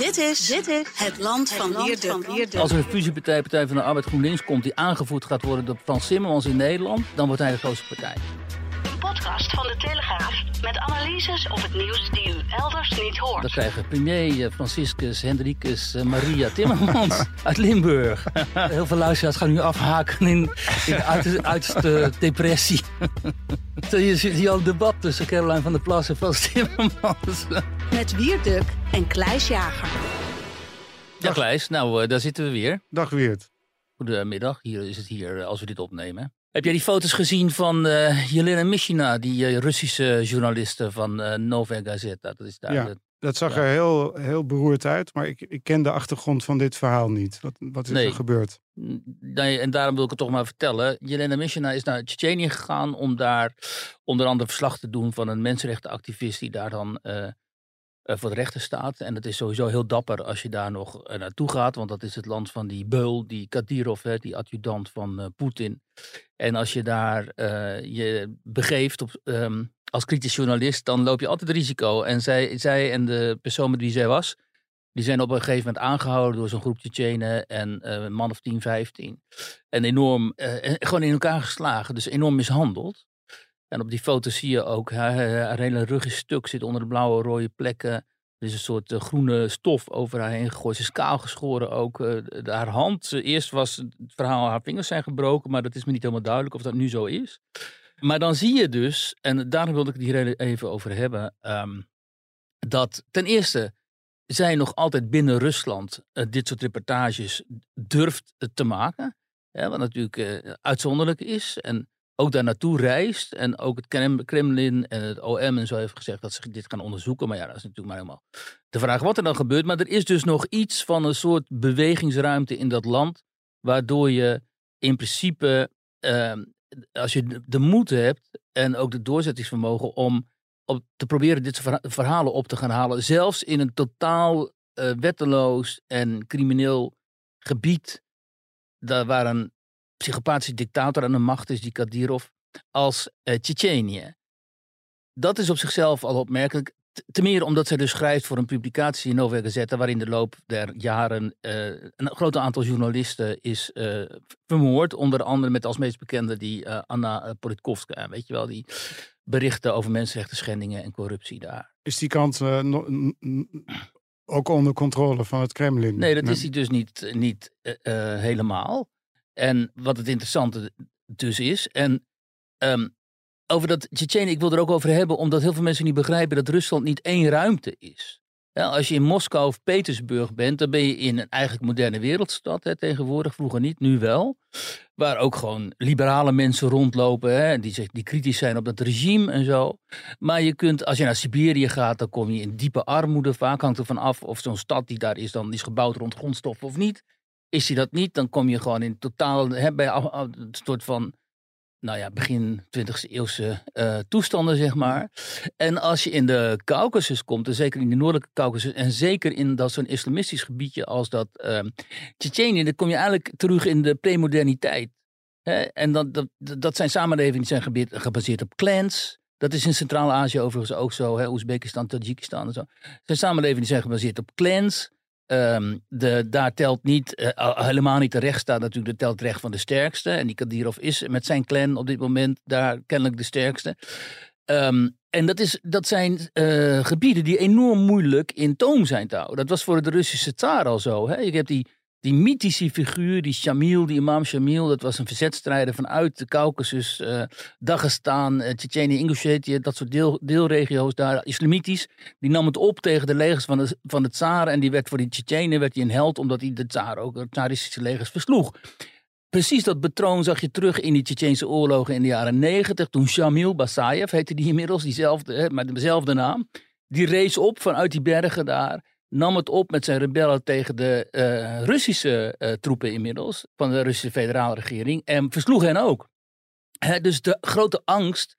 Dit is, dit is het land van Wierduk. Als er een fusiepartij, Partij van de Arbeid GroenLinks komt... die aangevoerd gaat worden door Frans Timmermans in Nederland... dan wordt hij de grootste partij. Podcast van de Telegraaf met analyses op het nieuws die u elders niet hoort. Dan krijgen premier eh, Franciscus Hendrikus eh, Maria Timmermans uit Limburg. Heel veel luisteraars gaan nu afhaken in, in de uiterste, uiterste depressie. Je ziet hier al een debat tussen Caroline van der Plas en Frans Timmermans. Met Wierduk en Kleis Jager. Ja, Kleis, nou, eh, daar zitten we weer. Dag Weert. Goedemiddag, hier is het hier als we dit opnemen. Heb jij die foto's gezien van eh Jelena Mishina, die eh, Russische journaliste van eh Nova Gazeta? Dat is daar. Ja. de- Dat zag Ja. er heel, heel beroerd uit, maar ik, ik ken de achtergrond van dit verhaal niet. Wat, wat is Nee. er gebeurd? Nee, en daarom wil ik het toch maar vertellen. Jelena Mishina is naar Tsjetsjenië gegaan om daar onder andere verslag te doen van een mensenrechtenactivist die daar dan voor de rechter staat. En dat is sowieso heel dapper als je daar nog eh, naartoe gaat, want dat is het land van die beul, die Kadyrov, hè, die adjudant van eh, Poetin. En als je daar eh, je begeeft op, ehm, als kritisch journalist, dan loop je altijd risico. En zij, zij en de persoon met wie zij was, die zijn op een gegeven moment aangehouden door zo'n groep Tsjetsjenen en eh, een man of 10, 15. En enorm, eh, en gewoon in elkaar geslagen, dus enorm mishandeld. En op die foto zie je ook, haar, hele rug is stuk, zit onder de blauwe rode plekken. Er is een soort eh, groene stof over haar heen gegooid. Ze is kaal geschoren ook. eh, haar hand, eh, eerst was het verhaal, haar vingers zijn gebroken, maar dat is me niet helemaal duidelijk of dat nu zo is. Maar dan zie je dus, en daarom wilde ik het hier even over hebben, ehm, dat ten eerste zij nog altijd binnen Rusland dit soort reportages durft te maken. Wat natuurlijk uitzonderlijk is. En ook daar naartoe reist. En ook het Krem- Kremlin en het OM en zo heeft gezegd dat ze dit gaan onderzoeken. Maar ja, dat is natuurlijk maar helemaal de vraag wat er dan gebeurt. Maar er is dus nog iets van een soort bewegingsruimte in dat land. Waardoor je in principe, ehm, als je de- moed hebt en ook de doorzettingsvermogen om op te proberen dit soort verha- verhalen op te gaan halen. Zelfs in een totaal eh, wetteloos en crimineel gebied. Daar waar een psychopathische dictator aan de macht is, die Kadyrov, als uh, Tsjetsjenië. Dat is op zichzelf al opmerkelijk. T- Ten meer omdat zij dus schrijft voor een publicatie in Nova Gazeta, waarin de loop der jaren eh, een groot aantal journalisten is eh, vermoord. Onder andere met als meest bekende die Anna Politkovska, weet je wel, die berichten over mensenrechten schendingen en corruptie daar. Is die kant no- ook onder controle van het Kremlin? Nee, dat is hij dus niet, niet helemaal. En wat het interessante dus is. En ehm, over dat Tsjetsjenië, ik wil er ook over hebben, omdat heel veel mensen niet begrijpen dat Rusland niet één ruimte is. Als je in Moskou of Petersburg bent, dan ben je in een eigenlijk moderne wereldstad hè, tegenwoordig, vroeger niet, nu wel. Waar ook gewoon liberale mensen rondlopen, hè, die, die kritisch zijn op dat regime en zo. Maar je kunt, als je naar Siberië gaat, dan kom je in diepe armoede. Vaak hangt er van af of zo'n stad die daar is, dan is gebouwd rond grondstoffen of niet. Is die dat niet, dan kom je gewoon in totaal, hè, bij een soort van, nou ja, begin 20e eeuwse eh, toestanden, zeg maar. En als je in de Caucasus komt, en zeker in de noordelijke Caucasus, en zeker in dat zo'n islamistisch gebiedje als dat ehm Tsjetsjenië, dan kom je eigenlijk terug in de premoderniteit. Hè? En dat, dat, dat zijn samenlevingen die zijn gebaseerd, gebaseerd op clans. Dat is in Centraal-Azië overigens ook zo, hè? Oezbekistan, Tajikistan en zo. Zijn samenlevingen die zijn gebaseerd op clans. Ehm, de, daar telt niet, eh, al- helemaal niet de rechtsstaat natuurlijk, dat telt recht van de sterkste. En die Kadyrov is met zijn clan op dit moment daar kennelijk de sterkste. Ehm, en dat, is, dat zijn eh, gebieden die enorm moeilijk in toom zijn te houden. Dat was voor de Russische tsaar al zo. Hè? Je hebt die, die mythische figuur, die Shamil, die imam Shamil. Dat was een verzetstrijder vanuit de Caucasus, eh Dagestan, uh, Tsjetsjenië, Ingusjetië. Dat soort deel, deelregio's daar, islamitisch. Die nam het op tegen de legers van de, van de tsaar. En die werd voor die Tsjetsjenen werd hij een held, omdat hij de tsaar ook, de tsaristische legers versloeg. Precies dat patroon zag je terug in die Tsjetsjense oorlogen in de jaren negentig. Toen Shamil Basayev, heette die inmiddels, diezelfde, met dezelfde naam. Die race op vanuit die bergen daar. Nam het op met zijn rebellen tegen de uh, Russische uh, troepen inmiddels. Van de Russische federale regering. En versloeg hen ook. Dus de grote angst.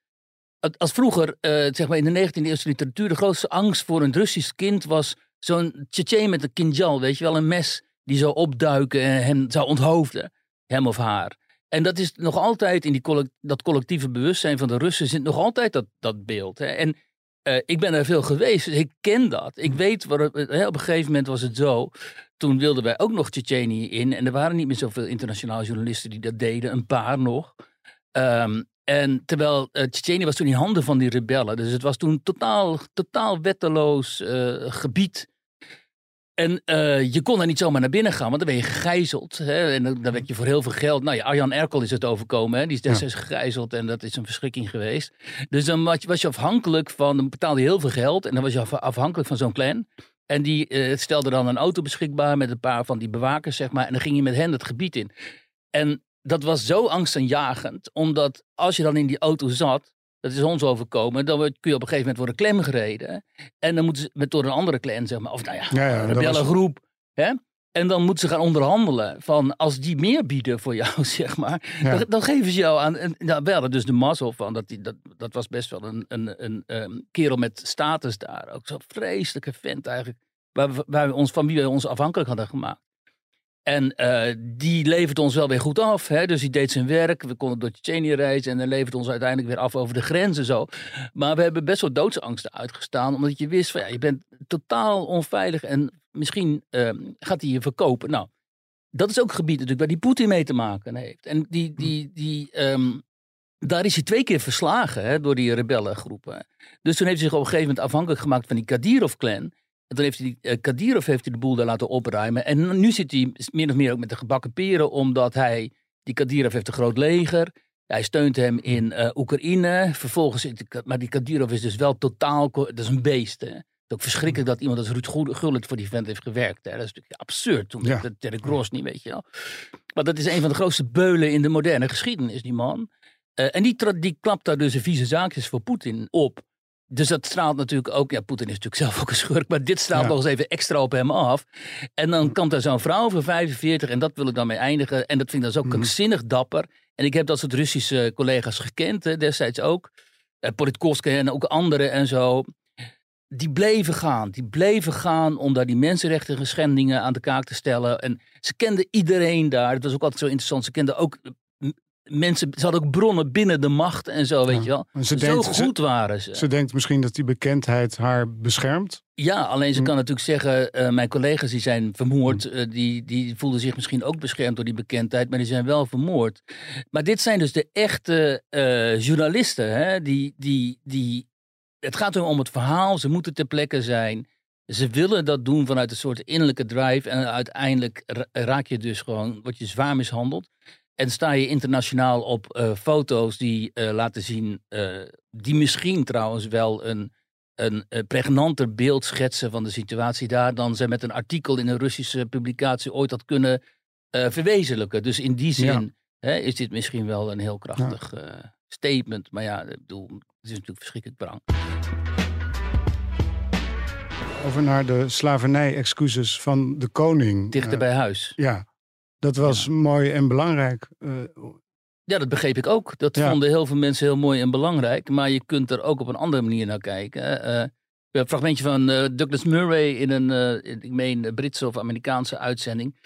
Als vroeger, uh, zeg maar in de 19e eeuwse literatuur. De grootste angst voor een Russisch kind was zo'n Tsjetsjen met een kinjal. Weet je wel, een mes die zou opduiken en hem zou onthoofden. Hem of haar. En dat is nog altijd in die dat collectieve bewustzijn van de Russen zit nog altijd dat, dat beeld. Hè. En uh, ik ben er veel geweest, dus ik ken dat. Ik weet, wat het, hè, op een gegeven moment was het zo. Toen wilden wij ook nog Tsjetsjenië in. En er waren niet meer zoveel internationale journalisten die dat deden. Een paar nog. Um, en terwijl uh, Tsjetsjenië was toen in handen van die rebellen. Dus het was toen totaal, totaal wetteloos uh, gebied en uh, je kon daar niet zomaar naar binnen gaan, want dan ben je gegijzeld. Hè? En dan, dan werd je voor heel veel geld. Nou ja, Arjan Erkel is het overkomen. Hè? Die is destijds ja. gegijzeld en dat is een verschrikking geweest. Dus dan was je, afhankelijk van. Dan betaalde je heel veel geld en dan was je afhankelijk van zo'n clan. En die uh, stelde dan een auto beschikbaar met een paar van die bewakers, zeg maar. En dan ging je met hen het gebied in. En dat was zo angstaanjagend, omdat als je dan in die auto zat, dat is ons overkomen. Dan kun je op een gegeven moment worden klem gereden. En dan moeten ze met door een andere clan, zeg maar. Of nou ja, ja, ja een. Was... Hè? En dan moeten ze gaan onderhandelen. Van als die meer bieden voor jou, zeg maar. Ja. Dan, dan, geven ze jou aan. En, nou, wel, dus de mazzel van. Dat, die, dat, dat was best wel een, een, een, een kerel met status daar. Ook zo'n vreselijke vent eigenlijk. Waar, waar we ons, van wie we ons afhankelijk hadden gemaakt. En uh, die levert ons wel weer goed af. Hè? Dus die deed zijn werk. We konden door Tsjetsjenië reizen. En dan levert ons uiteindelijk weer af over de grenzen zo. Maar we hebben best wel doodsangsten uitgestaan. Omdat je wist van ja, je bent totaal onveilig. En misschien uh, gaat hij je verkopen. Nou, dat is ook een gebied natuurlijk waar die Poetin mee te maken heeft. En die, die, die, um, daar is hij twee keer verslagen hè, door die rebellengroepen. Dus toen heeft hij zich op een gegeven moment afhankelijk gemaakt van die Kadyrov-clan. En toen heeft hij, uh, Kadyrov heeft hij de boel daar laten opruimen. En nu zit hij min of meer ook met de gebakken peren, omdat hij, die Kadyrov heeft een groot leger. Hij steunt hem in uh, Oekraïne. Vervolgens, maar die Kadyrov is dus wel totaal, dat is een beest. Hè. Het is ook verschrikkelijk dat iemand als Ruud Gullit voor die vent heeft gewerkt. Hè. Dat is natuurlijk absurd, toen ja. met Terry Grosny, weet je wel. Maar dat is een van de grootste beulen in de moderne geschiedenis, die man. Uh, en die, die klapt daar dus een vieze zaakjes voor Poetin op. Dus dat straalt natuurlijk ook. Ja, Poetin is natuurlijk zelf ook een schurk. Maar dit straalt ja. nog eens even extra op hem af. En dan komt er zo'n vrouw van 45. En dat wil ik dan mee eindigen. En dat vind ik dan zo mm. krankzinnig dapper. En ik heb dat soort Russische collega's gekend. Hè, destijds ook. Uh, Politkovske en ook anderen en zo. Die bleven gaan. Die bleven gaan om daar die mensenrechten schendingen aan de kaak te stellen. En ze kenden iedereen daar. Dat was ook altijd zo interessant. Ze kenden ook mensen, ze hadden ook bronnen binnen de macht en zo, weet ja. je wel. Ze zo denkt, goed ze, waren ze. Ze denkt misschien dat die bekendheid haar beschermt. Ja, alleen ze hm. kan natuurlijk zeggen, uh, mijn collega's die zijn vermoord, uh, die, die voelden zich misschien ook beschermd door die bekendheid, maar die zijn wel vermoord. Maar dit zijn dus de echte uh, journalisten, hè? Die, die, die, het gaat om het verhaal, ze moeten ter plekke zijn. Ze willen dat doen vanuit een soort innerlijke drive en uiteindelijk raak je dus gewoon, word je zwaar mishandeld. En sta je internationaal op uh, foto's die uh, laten zien, uh, die misschien trouwens wel een, een pregnanter beeld schetsen van de situatie daar dan ze met een artikel in een Russische publicatie ooit had kunnen verwezenlijken. Dus in die zin ja. hè, is dit misschien wel een heel krachtig ja. statement. Maar ja, ik bedoel, het is natuurlijk verschrikkelijk bang. Over naar de slavernij-excuses van de koning. Dichter bij huis. Ja. Dat was ja. mooi en belangrijk. Uh, ja, dat begreep ik ook. Dat ja. vonden heel veel mensen heel mooi en belangrijk. Maar je kunt er ook op een andere manier naar kijken. Uh, een fragmentje van uh, Douglas Murray in een, ik meen, Britse of Amerikaanse uitzending.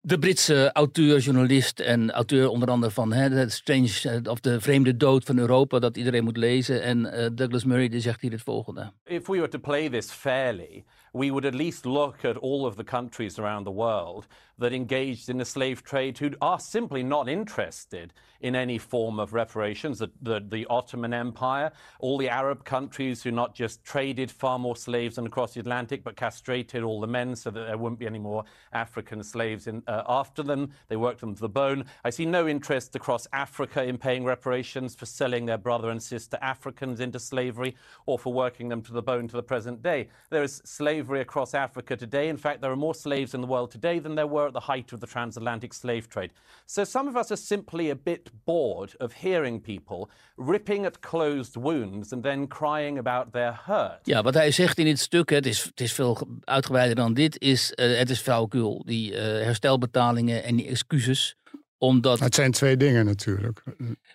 De Britse auteur, journalist en auteur onder andere van hè, Strange of de vreemde dood van Europa, dat iedereen moet lezen. En Douglas Murray die zegt hier het volgende. If we were to play this fairly, we would at least look at all of the countries around the world that engaged in the slave trade who are simply not interested in any form of reparations. The, the, the, Ottoman Empire, all the Arab countries who not just traded far more slaves than across the Atlantic, but castrated all the men so that there wouldn't be any more African slaves in, uh, after them. They worked them to the bone. I see no interest across Africa in paying reparations for selling their brother and sister Africans into slavery or for working them to the bone to the present day. There is slavery across Africa today. In fact, there are more slaves in the world today than there were at the height of the transatlantic slave trade. So some of us are simply a bit bored of hearing people ripping at closed wounds and then crying about their hurt. Ja, wat hij zegt in dit stuk, het is, het is veel uitgebreider dan dit, is uh, het is flauwekul. Die uh, herstelbetalingen en die excuses omdat... Het zijn twee dingen natuurlijk.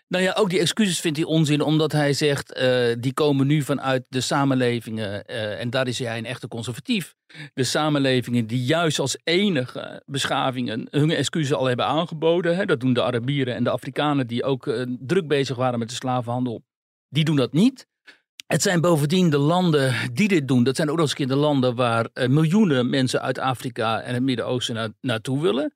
Nou ja, ook die excuses vindt hij onzin, omdat hij zegt, uh, die komen nu vanuit de samenlevingen, uh, en daar is hij een echte conservatief. De samenlevingen die juist als enige beschavingen hun excuses al hebben aangeboden. Hè, dat doen de Arabieren en de Afrikanen die ook uh, druk bezig waren met de slavenhandel. Die doen dat niet. Het zijn bovendien de landen die dit doen. Dat zijn ook nog eens een keer de landen waar miljoenen mensen uit Afrika en het Midden-Oosten na naartoe willen.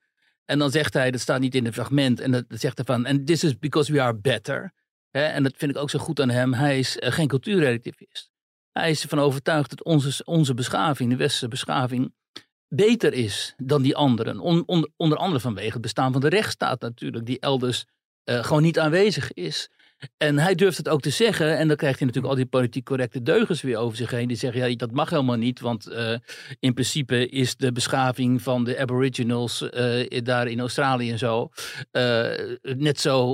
En dan zegt hij, dat staat niet in het fragment, en dat, zegt hij van, and this is because we are better. en dat vind ik ook zo goed aan hem. Hij is uh, geen cultuurrelativist. Hij is ervan overtuigd dat onze, onze beschaving, de westerse beschaving, beter is dan die anderen. On, on, onder andere vanwege het bestaan van de rechtsstaat natuurlijk, die elders uh, gewoon niet aanwezig is. En hij durft het ook te zeggen. En dan krijgt hij natuurlijk al die politiek correcte deugens weer over zich heen. Die zeggen, ja, dat mag helemaal niet. Want uh, in principe is de beschaving van de aboriginals uh, daar in Australië en zo... Uh, net zo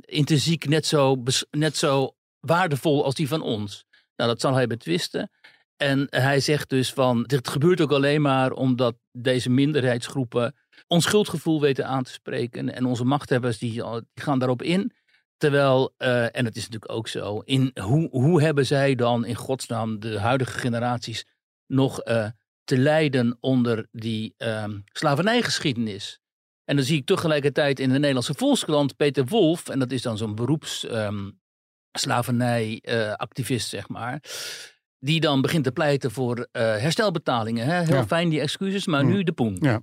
intrinsiek, net zo, net zo waardevol als die van ons. Nou, dat zal hij betwisten. En hij zegt dus van, dit gebeurt ook alleen maar omdat deze minderheidsgroepen ons schuldgevoel weten aan te spreken. En onze machthebbers die gaan daarop in. Terwijl, uh, en dat is natuurlijk ook zo, in hoe, hoe hebben zij dan in godsnaam de huidige generaties nog uh, te lijden onder die um, slavernijgeschiedenis? En dan zie ik tegelijkertijd in de Nederlandse Volkskrant Peter Wolf, en dat is dan zo'n beroeps um, slavernijactivist, uh, zeg maar. Die dan begint te pleiten voor herstelbetalingen. Hè? Heel ja. fijn die excuses, maar ja. nu de poen. Ja.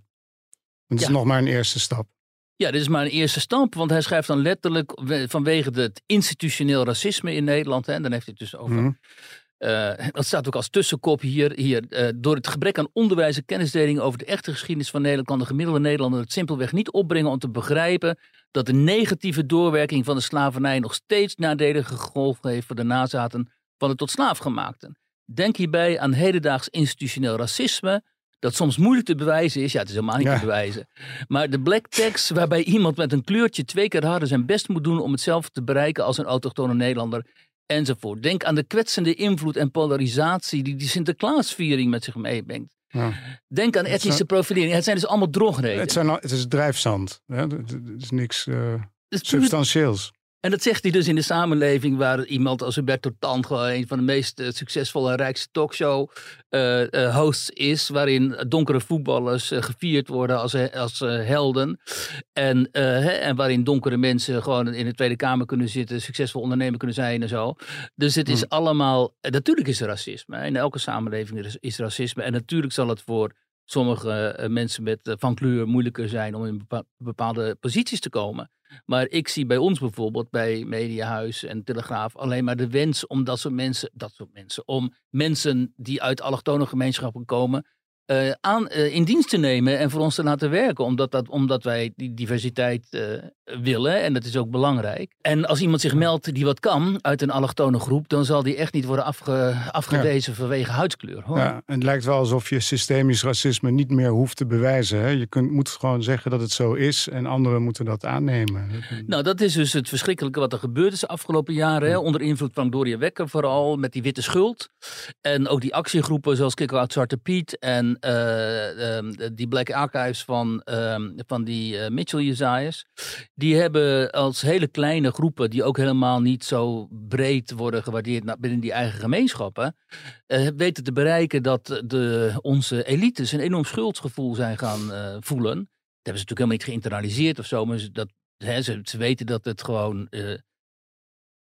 Het is Ja. nog maar een eerste stap. Ja, dit is maar een eerste stap, want hij schrijft dan letterlijk we- vanwege het institutioneel racisme in Nederland. Hè, en dan heeft hij het dus over. Eh, dat staat ook als tussenkop hier. hier eh, door het gebrek aan onderwijs en kennisdeling over de echte geschiedenis van Nederland kan de gemiddelde Nederlander het simpelweg niet opbrengen om te begrijpen dat de negatieve doorwerking van de slavernij nog steeds nadelige gevolgen heeft voor de nazaten van de tot slaafgemaakten. Denk hierbij aan hedendaags institutioneel racisme, dat soms moeilijk te bewijzen is. Ja, het is helemaal niet Ja. te bewijzen. Maar de black text waarbij iemand met een kleurtje twee keer harder zijn best moet doen om hetzelfde te bereiken als een autochtone Nederlander. Enzovoort. Denk aan de kwetsende invloed en polarisatie die die Sinterklaasviering met zich meebrengt. Ja. Denk aan etnische zijn- profilering. Het zijn dus allemaal drogreden. Het, zijn het is drijfzand. Hè? Het is niks eh, Het is puur- substantieels. En dat zegt hij dus in de samenleving waar iemand als Huberto Tan gewoon een van de meest eh, succesvolle en rijkste talkshow eh, hosts is. Waarin donkere voetballers gevierd worden als, als helden. En, hè, en waarin donkere mensen gewoon in de Tweede Kamer kunnen zitten. Succesvol ondernemer kunnen zijn en zo. Dus het is Hmm. allemaal... Natuurlijk is er racisme. In elke samenleving is, is racisme. En natuurlijk zal het voor sommige eh, mensen met, eh, van kleur moeilijker zijn om in bepa- bepaalde posities te komen. Maar ik zie bij ons bijvoorbeeld, bij Mediahuis en Telegraaf, alleen maar de wens om dat soort mensen, dat soort mensen, om mensen die uit allochtone gemeenschappen komen, eh, aan, eh, in dienst te nemen en voor ons te laten werken. Omdat, dat, omdat wij die diversiteit eh, willen en dat is ook belangrijk. En als iemand zich meldt die wat kan uit een allochtone groep, dan zal die echt niet worden afge, afgewezen vanwege huidskleur. Hoor. Ja, het lijkt wel alsof je systemisch racisme niet meer hoeft te bewijzen. Hè? Je kunt, moet gewoon zeggen dat het zo is en anderen moeten dat aannemen. Nou, dat is dus het verschrikkelijke wat er gebeurd is de afgelopen jaren. Hè? Onder invloed van Gloria Wekker vooral, met die witte schuld. En ook die actiegroepen zoals Kick Out Zwarte Piet en eh, ehm, die Black Archives van, ehm, van die eh, Mitchell Jezajas. Die hebben als hele kleine groepen, die ook helemaal niet zo breed worden gewaardeerd binnen die eigen gemeenschappen, eh, weten te bereiken dat de, onze elites een enorm schuldgevoel zijn gaan voelen. Dat hebben ze natuurlijk helemaal niet geïnternaliseerd of zo, maar ze- dat, hè, ze, weten dat het gewoon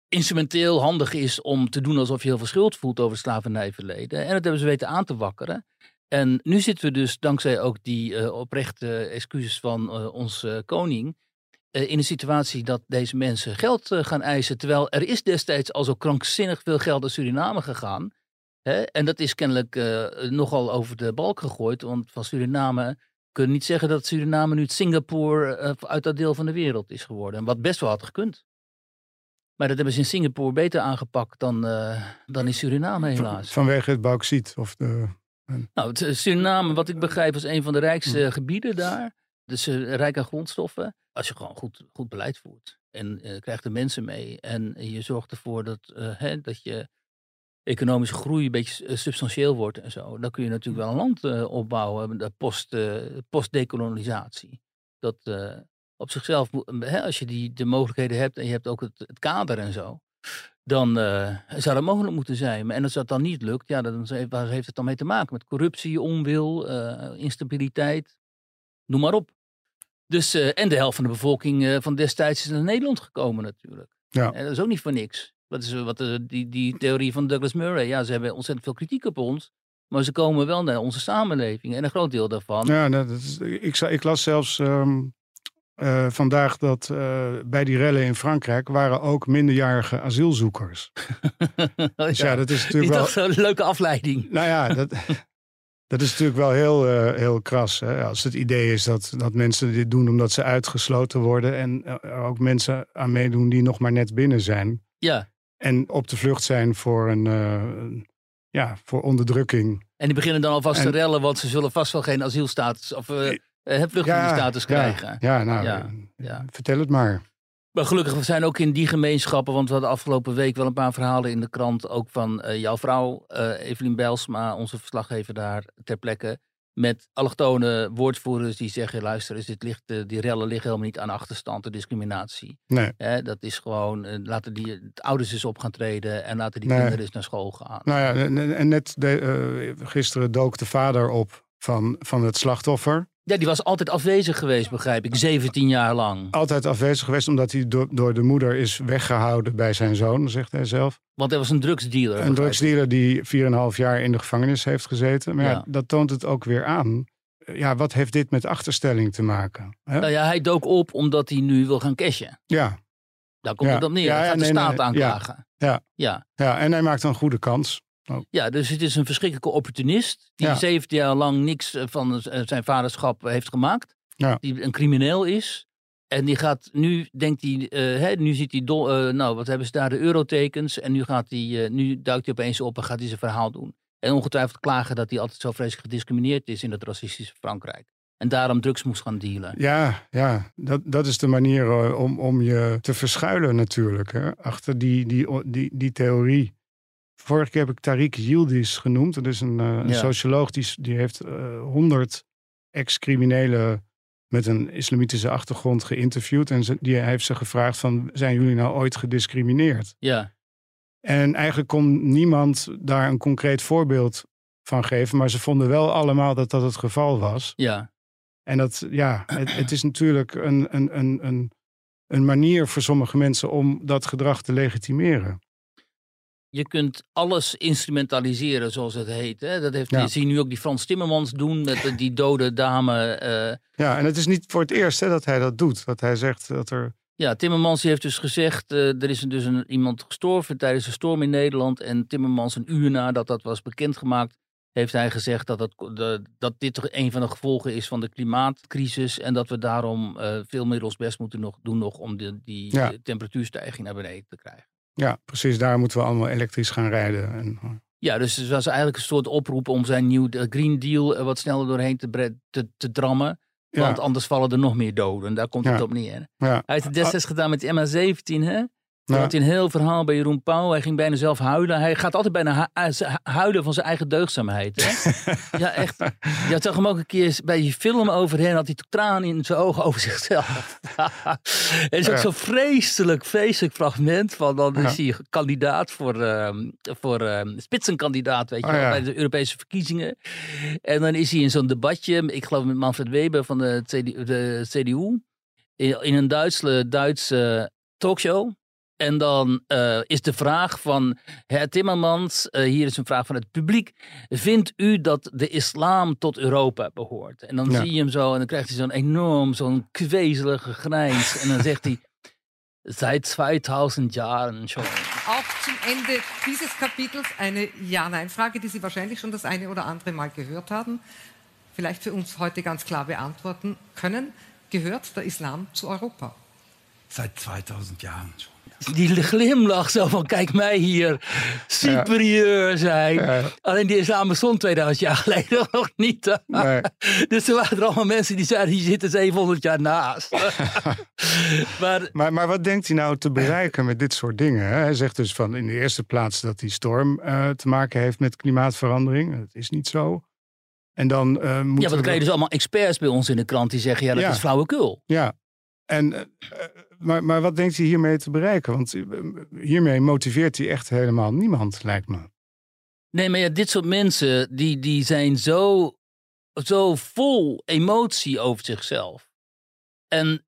instrumenteel handig is om te doen alsof je heel veel schuld voelt over het slavernijverleden. En dat hebben ze weten aan te wakkeren. En nu zitten we dus, dankzij ook die eh, oprechte excuses van eh, onze koning, eh, in een situatie dat deze mensen geld gaan eisen. Terwijl er is destijds al zo krankzinnig veel geld naar Suriname gegaan. Hè? En dat is kennelijk nogal over de balk gegooid. Want van Suriname kunnen niet zeggen dat Suriname nu het Singapore uit dat deel van de wereld is geworden. Wat best wel had gekund. Maar dat hebben ze in Singapore beter aangepakt dan, dan in Suriname helaas. Vanwege het bauxiet of de... Nou, het, eh, Suriname, wat ik begrijp, is een van de rijkste Hm. gebieden daar. Dus eh, rijk aan grondstoffen. Als je gewoon goed, goed beleid voert. En eh, krijgt de mensen mee. En je zorgt ervoor dat, hè, dat je economische groei een beetje substantieel wordt en zo. Dan kun je natuurlijk wel een land opbouwen. De post, postdecolonisatie. Dat op zichzelf, hè, als je die, de mogelijkheden hebt en je hebt ook het, het kader en zo. Dan eh, zou dat mogelijk moeten zijn. Maar- En als dat dan niet lukt, ja, dan, heeft- waar heeft het dan mee te maken? Met corruptie, onwil, eh, instabiliteit, noem maar op. Dus, eh, en de helft van de bevolking van destijds is naar Nederland gekomen natuurlijk. Ja. En dat is ook niet voor niks. Wat is, wat, die, die theorie van Douglas Murray, ja, ze hebben ontzettend veel kritiek op ons. Maar ze komen wel naar onze samenleving. En een groot deel daarvan. Ja, nou, dat is, ik, ik las zelfs ehm, eh, vandaag dat eh, bij die rellen in Frankrijk waren ook minderjarige asielzoekers. Dus ja, dat is natuurlijk wel... zo'n leuke afleiding. Nou ja, dat, dat is natuurlijk wel heel, eh, heel kras. Hè? Als het idee is dat, dat mensen dit doen omdat ze uitgesloten worden. En er ook mensen aan meedoen die nog maar net binnen zijn. Ja, En op de vlucht zijn voor, een, een- ja, voor onderdrukking. en die beginnen dan alvast te En- rellen, want ze zullen vast wel geen asielstatus of eh, vluchtelingenstatus krijgen. Ja, ja nou, Ja, eh, ja. vertel het maar. Maar gelukkig we zijn ook in die gemeenschappen, want we hadden afgelopen week wel een paar verhalen in de krant, ook van eh, jouw vrouw, eh Evelien Bijlsma, onze verslaggever daar ter plekke, met allochtone woordvoerders die zeggen, luister, eens, dit ligt, die rellen liggen helemaal niet aan achterstand en discriminatie. Nee. Dat is gewoon, laten die het ouders eens op gaan treden en laten die Nee. kinderen eens naar school gaan. Nou ja, en, net de, gisteren dook de vader op van, van het slachtoffer. Ja, die was altijd afwezig geweest, begrijp ik, 17 jaar lang. Altijd afwezig geweest omdat hij door, door de moeder is weggehouden bij zijn zoon, zegt hij zelf. Want hij was een drugsdealer. Een drugsdealer die 4,5 jaar in de gevangenis heeft gezeten. Maar ja. Ja. dat toont het ook weer aan. Ja, wat heeft dit met achterstelling te maken? Hè? Nou ja, hij dook op omdat hij nu wil gaan cashen. Ja, Daar komt Ja. het op neer. Hij gaat nee, de staat nee, aanklagen. ja. ja. ja, en hij maakt een goede kans. Ja, dus het is een verschrikkelijke opportunist. Die Ja. 17 jaar lang niks eh, van z- zijn vaderschap heeft gemaakt. Ja. Die een crimineel is. En die gaat nu, denkt hij, eh, hè, nu ziet hij, eh, nou wat hebben ze daar, de eurotekens. En nu, gaat hij, eh, nu duikt hij opeens op en gaat hij zijn verhaal doen. En ongetwijfeld klagen dat hij altijd zo vreselijk gediscrimineerd is in het racistische Frankrijk. En daarom drugs moest gaan dealen. Ja, ja dat, dat is de manier eh, om, om je te verschuilen natuurlijk. Hè? Achter die, die, die, die theorie. Vorige keer heb ik Tariq Yildiz genoemd. Dat is een, eh, een Ja. socioloog die, heeft honderd ex-criminelen met een islamitische achtergrond geïnterviewd. En ze, die heeft ze gevraagd van, zijn jullie nou ooit gediscrimineerd? Ja, En eigenlijk kon niemand daar een concreet voorbeeld van geven. Maar ze vonden wel allemaal dat dat het geval was. ja. En dat, ja, het, het is natuurlijk een, een, een, een, een manier voor sommige mensen om dat gedrag te legitimeren. Je kunt alles instrumentaliseren, zoals het heet. Hè? Dat heeft, Ja. je ziet nu ook die Frans Timmermans doen met die dode dame. eh. Ja, en het is niet voor het eerst hè, dat hij dat doet. Dat hij zegt dat er. ja, Timmermans heeft dus gezegd, eh, er is dus een, iemand gestorven tijdens een storm in Nederland. En Timmermans een uur nadat dat was bekendgemaakt, heeft hij gezegd dat, dat, de- dat dit toch een van de gevolgen is van de klimaatcrisis. En dat we daarom eh, veel meer ons best moeten nog, doen nog om de, die Ja. temperatuurstijging naar beneden te krijgen. Ja, precies. Daar moeten we allemaal elektrisch gaan rijden. En, Ja, dus het was eigenlijk een soort oproep om zijn nieuw de Green Deal eh, wat sneller doorheen te, te, te drammen. ja, Want anders vallen er nog meer doden. Daar komt het op neer. ja, Hij heeft het destijds gedaan met de MH17, hè? Ja. had een heel verhaal bij Jeroen Pauw. Hij ging bijna zelf huilen. Hij gaat altijd bijna eh, huilen van zijn eigen deugdzaamheid. Hè? ja, echt. Je zag hem ook een keer bij die film overheen. Had hij tranen in zijn ogen over zichzelf. Het is ook Ja. zo'n vreselijk, vreselijk fragment. Van dan Ja. is hij kandidaat voor, ehm voor ehm, spitsenkandidaat, weet je Oh, ja. bij de Europese verkiezingen. En dan is hij in zo'n debatje. Ik geloof met Manfred Weber van de CDU. De CDU in in een Duitse, Duitse talkshow. En dan eh, is de vraag van Herr Timmermans, eh, hier is een vraag van het publiek. Vindt u dat de islam tot Europa behoort? En dan Ja. zie je hem zo en dan krijgt hij zo'n enorm, zo'n kwezelige grijns. en dan zegt hij, seit 2000 jaren schon. Auch zum Ende dieses Kapitels eine Ja-Nein-Frage, die Sie wahrscheinlich schon das eine oder andere Mal gehört haben. vielleicht für uns heute ganz klar beantworten können, gehört der Islam zu Europa? Seit 2000 Jahren schon. Die glimlach zo van, kijk mij hier superieur zijn. Alleen die islam bestond 2000 jaar geleden nog niet. Nee. Dus er waren er allemaal mensen die zeiden, die zitten 700 jaar naast. maar Maar, maar wat denkt hij nou te bereiken met dit soort dingen? hè? Hij zegt dus van in de eerste plaats dat die storm eh, te maken heeft met klimaatverandering. Dat is niet zo. En dan eh ja, want dan krijg je dus allemaal experts bij ons in de krant die zeggen, ja, dat Ja. is flauwekul. Ja, en, eh, eh, maar, maar wat denkt hij hiermee te bereiken? Want eh, hiermee motiveert hij echt helemaal niemand, lijkt me. Nee, maar ja, dit soort mensen, die, die zijn zo, zo vol emotie over zichzelf. En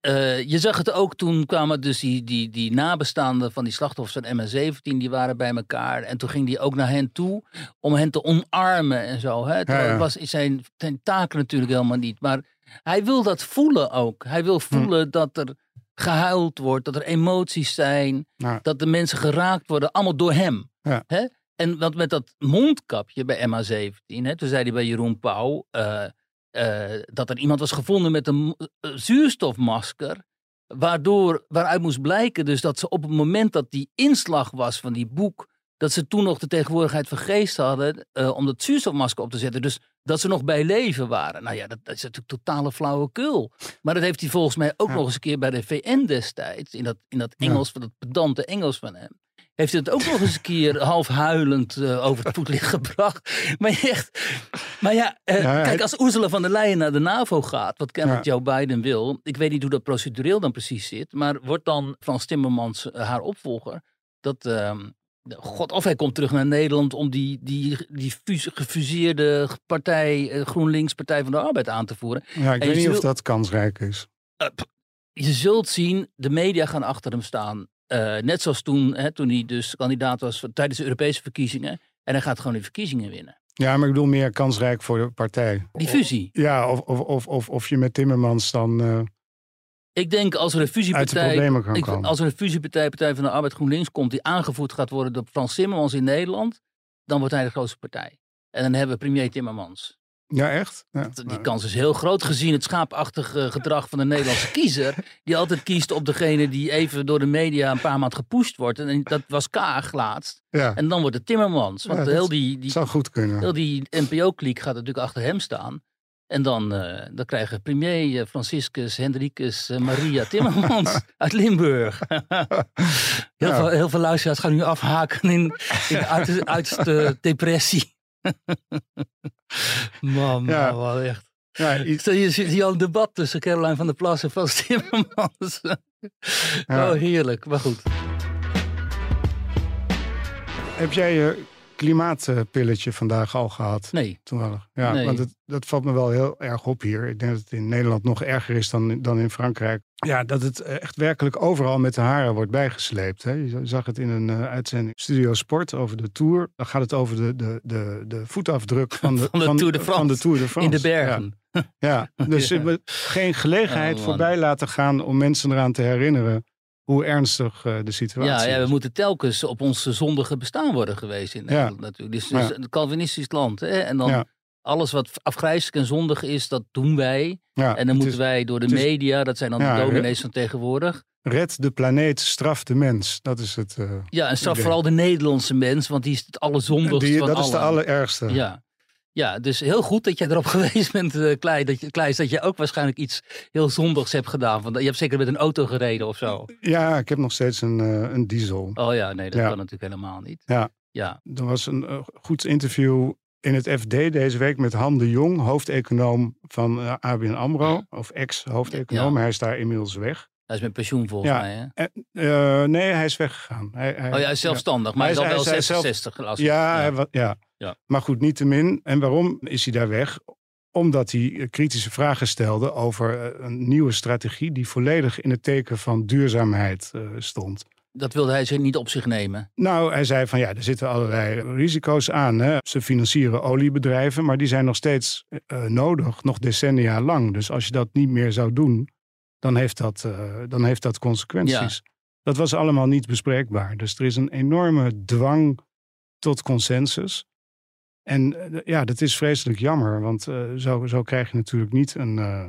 je zag het ook toen kwamen dus die, die, die nabestaanden van die slachtoffers van MH17, die waren bij elkaar. En toen ging die ook naar hen toe om hen te omarmen en zo. Hè? Ja. het was zijn, zijn taak natuurlijk helemaal niet. Maar hij wil dat voelen ook. Hij wil voelen dat er gehuild wordt, dat er emoties zijn, Ja. dat de mensen geraakt worden, allemaal door hem. Ja. Hè? En wat met dat mondkapje bij MH17, hè, toen zei hij bij Jeroen Pauw eh, eh, dat er iemand was gevonden met een eh, zuurstofmasker. Waardoor, waaruit moest blijken dus dat ze op het moment dat die inslag was van die boek, dat ze toen nog de tegenwoordigheid van geest hadden eh, om dat zuurstofmasker op te zetten. Dus dat ze nog bij leven waren. Nou ja, dat, dat is natuurlijk totale flauwekul. Maar dat heeft hij volgens mij ook Ja. nog eens een keer bij de VN destijds, in dat, in dat. Engels, van dat pedante Engels van hem. Heeft hij het ook nog eens een keer half huilend eh, over het voetlicht gebracht. Maar echt, maar ja, eh, Ja, kijk, als Ursula van der Leyen naar de NAVO gaat, wat kennelijk. Joe Biden wil. Ik weet niet hoe dat procedureel dan precies zit. Maar wordt dan Frans Timmermans haar opvolger? Dat, ehm, God, of hij komt terug naar Nederland om die, die, die fus- gefuseerde partij, eh, GroenLinks, Partij van de Arbeid aan te voeren. Ja, ik En weet niet of dat kansrijk is. Eh, je zult zien, de media gaan achter hem staan. Eh, net zoals toen, hè, toen hij dus kandidaat was tijdens de Europese verkiezingen. En hij gaat gewoon die verkiezingen winnen. Ja, maar ik bedoel meer kansrijk voor de partij. Die fusie. Ja, of, of, of, of, of je met Timmermans dan Ik denk als er een fusiepartij. Ik, als er een fusiepartij, Partij van de Arbeid GroenLinks komt, die aangevoerd gaat worden door Frans Timmermans in Nederland, dan wordt hij de grootste partij. En dan hebben we premier Timmermans. Ja, echt? Ja. Die kans is heel groot gezien het schaapachtige gedrag van de Nederlandse kiezer. Die altijd kiest op degene die even door de media een paar maanden gepusht wordt. En dat was Kaag laatst. Ja, En dan wordt het Timmermans. Want Ja, heel die, die, zou goed kunnen. heel die NPO-kliek gaat natuurlijk achter hem staan. En dan, eh, dan krijgen premier eh, Franciscus Hendrikus eh, Maria Timmermans uit Limburg. heel, Ja. veel, heel veel luisteraars gaan nu afhaken in, in de uiterste, uiterste depressie. Man, Ja. man, wat echt. Ja, je ziet hier al een debat tussen Caroline van der Plas en Frans Timmermans. Ja. Oh, heerlijk. Maar goed. heb jij je klimaatpilletje vandaag al gehad? Nee. Toevallig. Ja, Nee. want het, dat valt me wel heel erg op hier. Ik denk dat het in Nederland nog erger is dan, dan in Frankrijk. Ja, dat het eh, echt werkelijk overal met de haren wordt bijgesleept. Hè. Je zag het in een eh, uitzending Studio Sport over de Tour. Dan gaat het over de, de, de, de voetafdruk van de, Van de Tour de Van de Tour de France. In de bergen. Ja, ja. dus Ja. geen gelegenheid Oh, voorbij laten gaan om mensen eraan te herinneren hoe ernstig eh, de situatie Ja, ja, we is. moeten telkens op ons zondige bestaan worden geweest in Ja. Nederland natuurlijk. Dus is Ja. een Calvinistisch land. Hè? En dan alles wat afgrijzelijk en zondig is, dat doen wij. En dan moeten is- wij door de is- media, dat zijn dan de dominees van tegenwoordig. Red de planeet, straf de mens. Dat is het. eh, Ja, en straf idee. vooral de Nederlandse mens, want die is het allerzondigst die, van dat is de allerergste. Ja. Ja, dus heel goed dat jij erop geweest bent, eh Klei. Dat je, Kleis, dat je ook waarschijnlijk iets heel zondigs hebt gedaan. Want je hebt zeker met een auto gereden of zo. Ja, ik heb nog steeds een, eh, een diesel. Oh ja, nee, dat Ja. kan natuurlijk helemaal niet. Ja. Ja, Er was een eh, goed interview in het FD deze week met Han de Jong, hoofdeconoom van ABN AMRO. Of ex-hoofdeconoom. Ja. Hij is daar inmiddels weg. hij is met pensioen volgens Ja. mij. Hè? En, nee, hij is weggegaan. Hij, hij, Oh ja, hij is zelfstandig, maar Hij is al wel hij is zelf- 66 las ik. Ja, ja. hij wa- ja. Ja. maar goed, niettemin. En waarom is hij daar weg? Omdat hij eh, kritische vragen stelde over eh, een nieuwe strategie die volledig in het teken van duurzaamheid eh, stond. Dat wilde hij zich niet op zich nemen. Nou, hij zei van ja, er zitten allerlei risico's aan. Hè. Ze financieren oliebedrijven, maar die zijn nog steeds nodig, nog decennia lang. Dus als je dat niet meer zou doen, dan heeft dat, dan heeft dat consequenties. Dat was allemaal niet bespreekbaar. Dus er is een enorme dwang tot consensus. En eh, ja, dat is vreselijk jammer, want eh, zo, zo krijg je natuurlijk niet een, eh,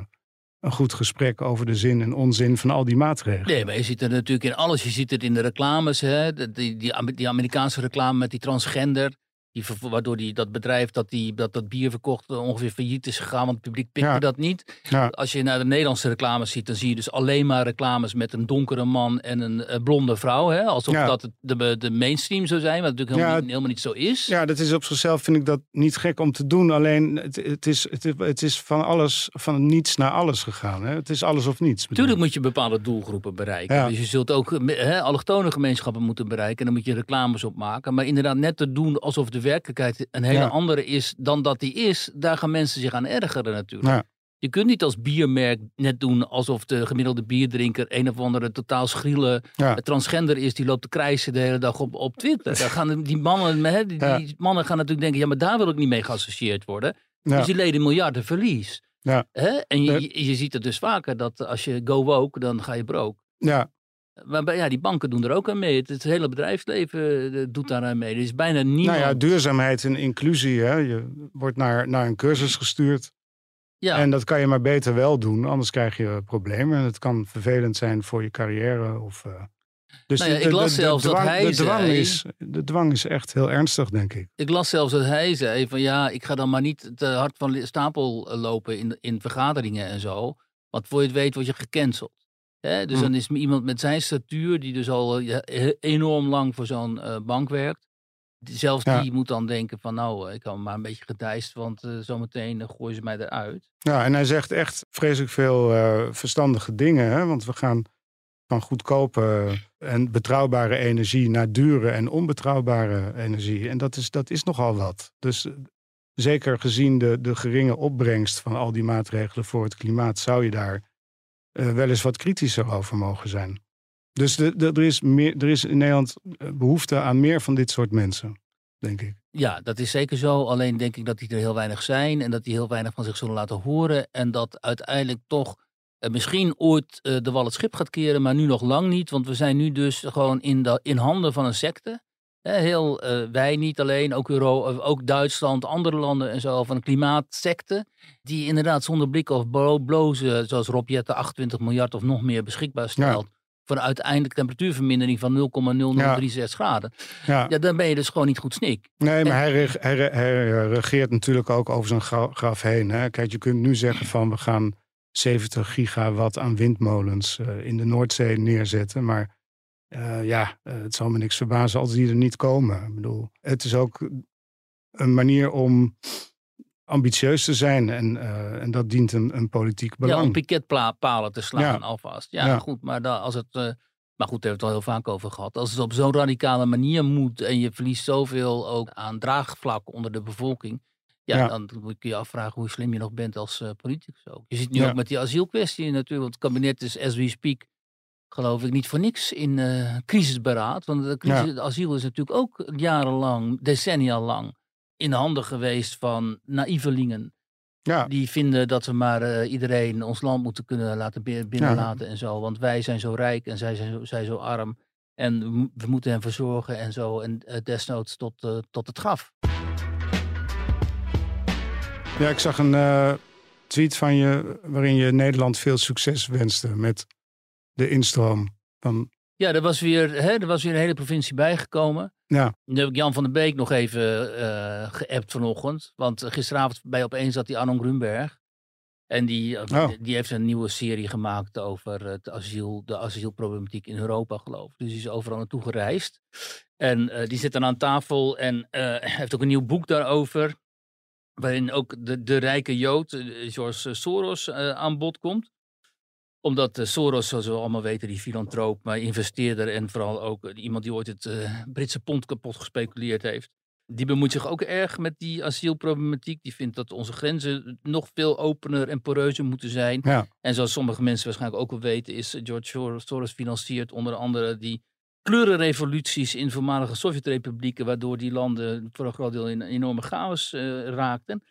een goed gesprek over de zin en onzin van al die maatregelen. Nee, maar je ziet het natuurlijk in alles. Je ziet het in de reclames, hè? Die, die, die Amerikaanse reclame met die transgender. Die, waardoor die, dat bedrijf dat, die, dat dat bier verkocht eh, ongeveer failliet is gegaan. Want het publiek pikte Ja. dat niet. Ja. Als je naar de Nederlandse reclames ziet, dan zie je dus alleen maar reclames met een donkere man en een eh, blonde vrouw. Hè? Alsof Ja. dat de, de mainstream zou zijn, wat natuurlijk helemaal, niet, helemaal niet zo is. Ja, dat is op zichzelf vind ik dat niet gek om te doen. Alleen het, het, is, het, is- het is van alles, van niets naar alles gegaan. Hè? Het is alles of niets. bedoel Tuurlijk ik. moet je bepaalde doelgroepen bereiken. Dus je zult ook eh, hè, allochtone gemeenschappen moeten bereiken. En dan moet je reclames op maken. Maar inderdaad, net te doen alsof de werkelijkheid een hele Ja. andere is dan dat die is. Daar gaan mensen zich aan ergeren natuurlijk. Ja. Je kunt niet als biermerk net doen alsof de gemiddelde bierdrinker een of andere totaal schriele Ja. transgender is. Die loopt te krijsen de hele dag op, op Twitter. Daar gaan die mannen, hè, die, Ja. die mannen gaan natuurlijk denken, ja maar daar wil ik niet mee geassocieerd worden. Ja. Dus die leden miljarden verlies. Ja. Hè? En je, je ziet het dus vaker dat als je go woke, dan ga je broke. Ja, Maar ja, die banken doen er ook aan mee. Het, het hele bedrijfsleven eh, doet daar aan mee. Er is bijna niemand. nou ja, duurzaamheid en inclusie. Hè? Je wordt naar, naar een cursus gestuurd. Ja, En dat kan je maar beter wel doen, anders krijg je problemen. En het kan vervelend zijn voor je carrière. Of, eh, dus Nou ja, ik de- las de zelfs dat dwang, hij de dwang zei- Is, de dwang is echt heel ernstig, denk ik. ik las zelfs dat hij zei van ja, ik ga dan maar niet te hard van stapel eh, lopen in, in vergaderingen en zo. Want voor je het weet word je gecanceld. Hè? Dus Hm. dan is iemand met zijn statuur, die dus al eh, ja, enorm lang voor zo'n eh, bank werkt. Zelfs Ja. die moet dan denken van nou, eh, ik kan maar een beetje gedijst, want zometeen gooien ze mij eruit. Ja, en hij zegt echt vreselijk veel verstandige dingen. Hè? Want we gaan van goedkope en betrouwbare energie naar dure en onbetrouwbare energie. En dat is, dat is nogal wat. Dus zeker gezien de, de geringe opbrengst van al die maatregelen voor het klimaat, zou je daar eh, wel eens wat kritischer over mogen zijn. Dus de, er, is meer, er is in Nederland eh, behoefte aan meer van dit soort mensen, denk ik. Ja, dat is zeker zo. Alleen denk ik dat die er heel weinig zijn en dat die heel weinig van zich zullen laten horen. En dat uiteindelijk toch eh, misschien ooit de wal het schip gaat keren, maar nu nog lang niet. Want we zijn nu dus gewoon in, de, in handen van een secte. Heel, eh, wij niet alleen, ook, Euro, ook Duitsland, andere landen en zo, van een klimaatsecte. Die inderdaad zonder blik of blo- blozen, zoals Rob Jetten, 28 miljard of nog meer beschikbaar stelt. Voor een uiteindelijk temperatuurvermindering van 0,0036 graden. Ja. Ja, dan ben je dus gewoon niet goed snik. Nee, maar hij, reg- hij, re- hij regeert natuurlijk ook over zijn gra- graf heen. Hè? Kijk, je kunt nu zeggen van we gaan 70 gigawatt aan windmolens eh, in de Noordzee neerzetten. Maar eh, ja, eh, het zal me niks verbazen als die er niet komen. Ik bedoel, het is ook een manier om ambitieus te zijn. En, eh, en dat dient een, een politiek Ja, om belang. piketpalen te slaan Ja. alvast. Ja, Ja. goed, maar da- als het... maar goed, daar hebben we het al heel vaak over gehad. Als het op zo'n radicale manier moet en je verliest zoveel ook aan draagvlak onder de bevolking. Ja, Ja. dan moet je je afvragen hoe slim je nog bent als politicus ook. Je ziet nu Ja. ook met die asielkwestie natuurlijk. Want het kabinet is, as we speak, geloof ik, niet voor niks in eh, crisisberaad. Want de crisis, Ja. het asiel is natuurlijk ook jarenlang, decennia lang, in de handen geweest van naïvelingen Ja, die vinden dat we maar eh, iedereen ons land moeten kunnen laten bi- binnenlaten en zo. Want wij zijn zo rijk en zij zijn zo, zij zo arm. En we mo- we moeten hen verzorgen en zo. En eh, desnoods tot, tot het graf. ja, ik zag een tweet van je waarin je Nederland veel succes wenste met de instroom van... Ja, er was weer, hè, er was weer een hele provincie bijgekomen. Ja, Nu heb ik Jan van der Beek nog even eh geappt vanochtend. Want gisteravond bij Opeens zat die Arno Grunberg. En die, eh, Oh. die heeft een nieuwe serie gemaakt over het asiel, de asielproblematiek in Europa, geloof ik. Dus die is overal naartoe gereisd. En eh, die zit dan aan tafel en heeft ook een nieuw boek daarover. Waarin ook de, de rijke Jood, George Soros, aan bod komt omdat eh, Soros, zoals we allemaal weten, die filantroop, maar investeerder en vooral ook eh, iemand die ooit het eh, Britse pond kapot gespeculeerd heeft. Die bemoeit zich ook erg met die asielproblematiek. Die vindt dat onze grenzen nog veel opener en poreuzer moeten zijn. ja. En zoals sommige mensen waarschijnlijk ook wel weten, is George Soros, Soros financiert onder andere die kleurenrevoluties in voormalige Sovjetrepublieken, waardoor die landen voor een groot deel in enorme chaos eh, raakten.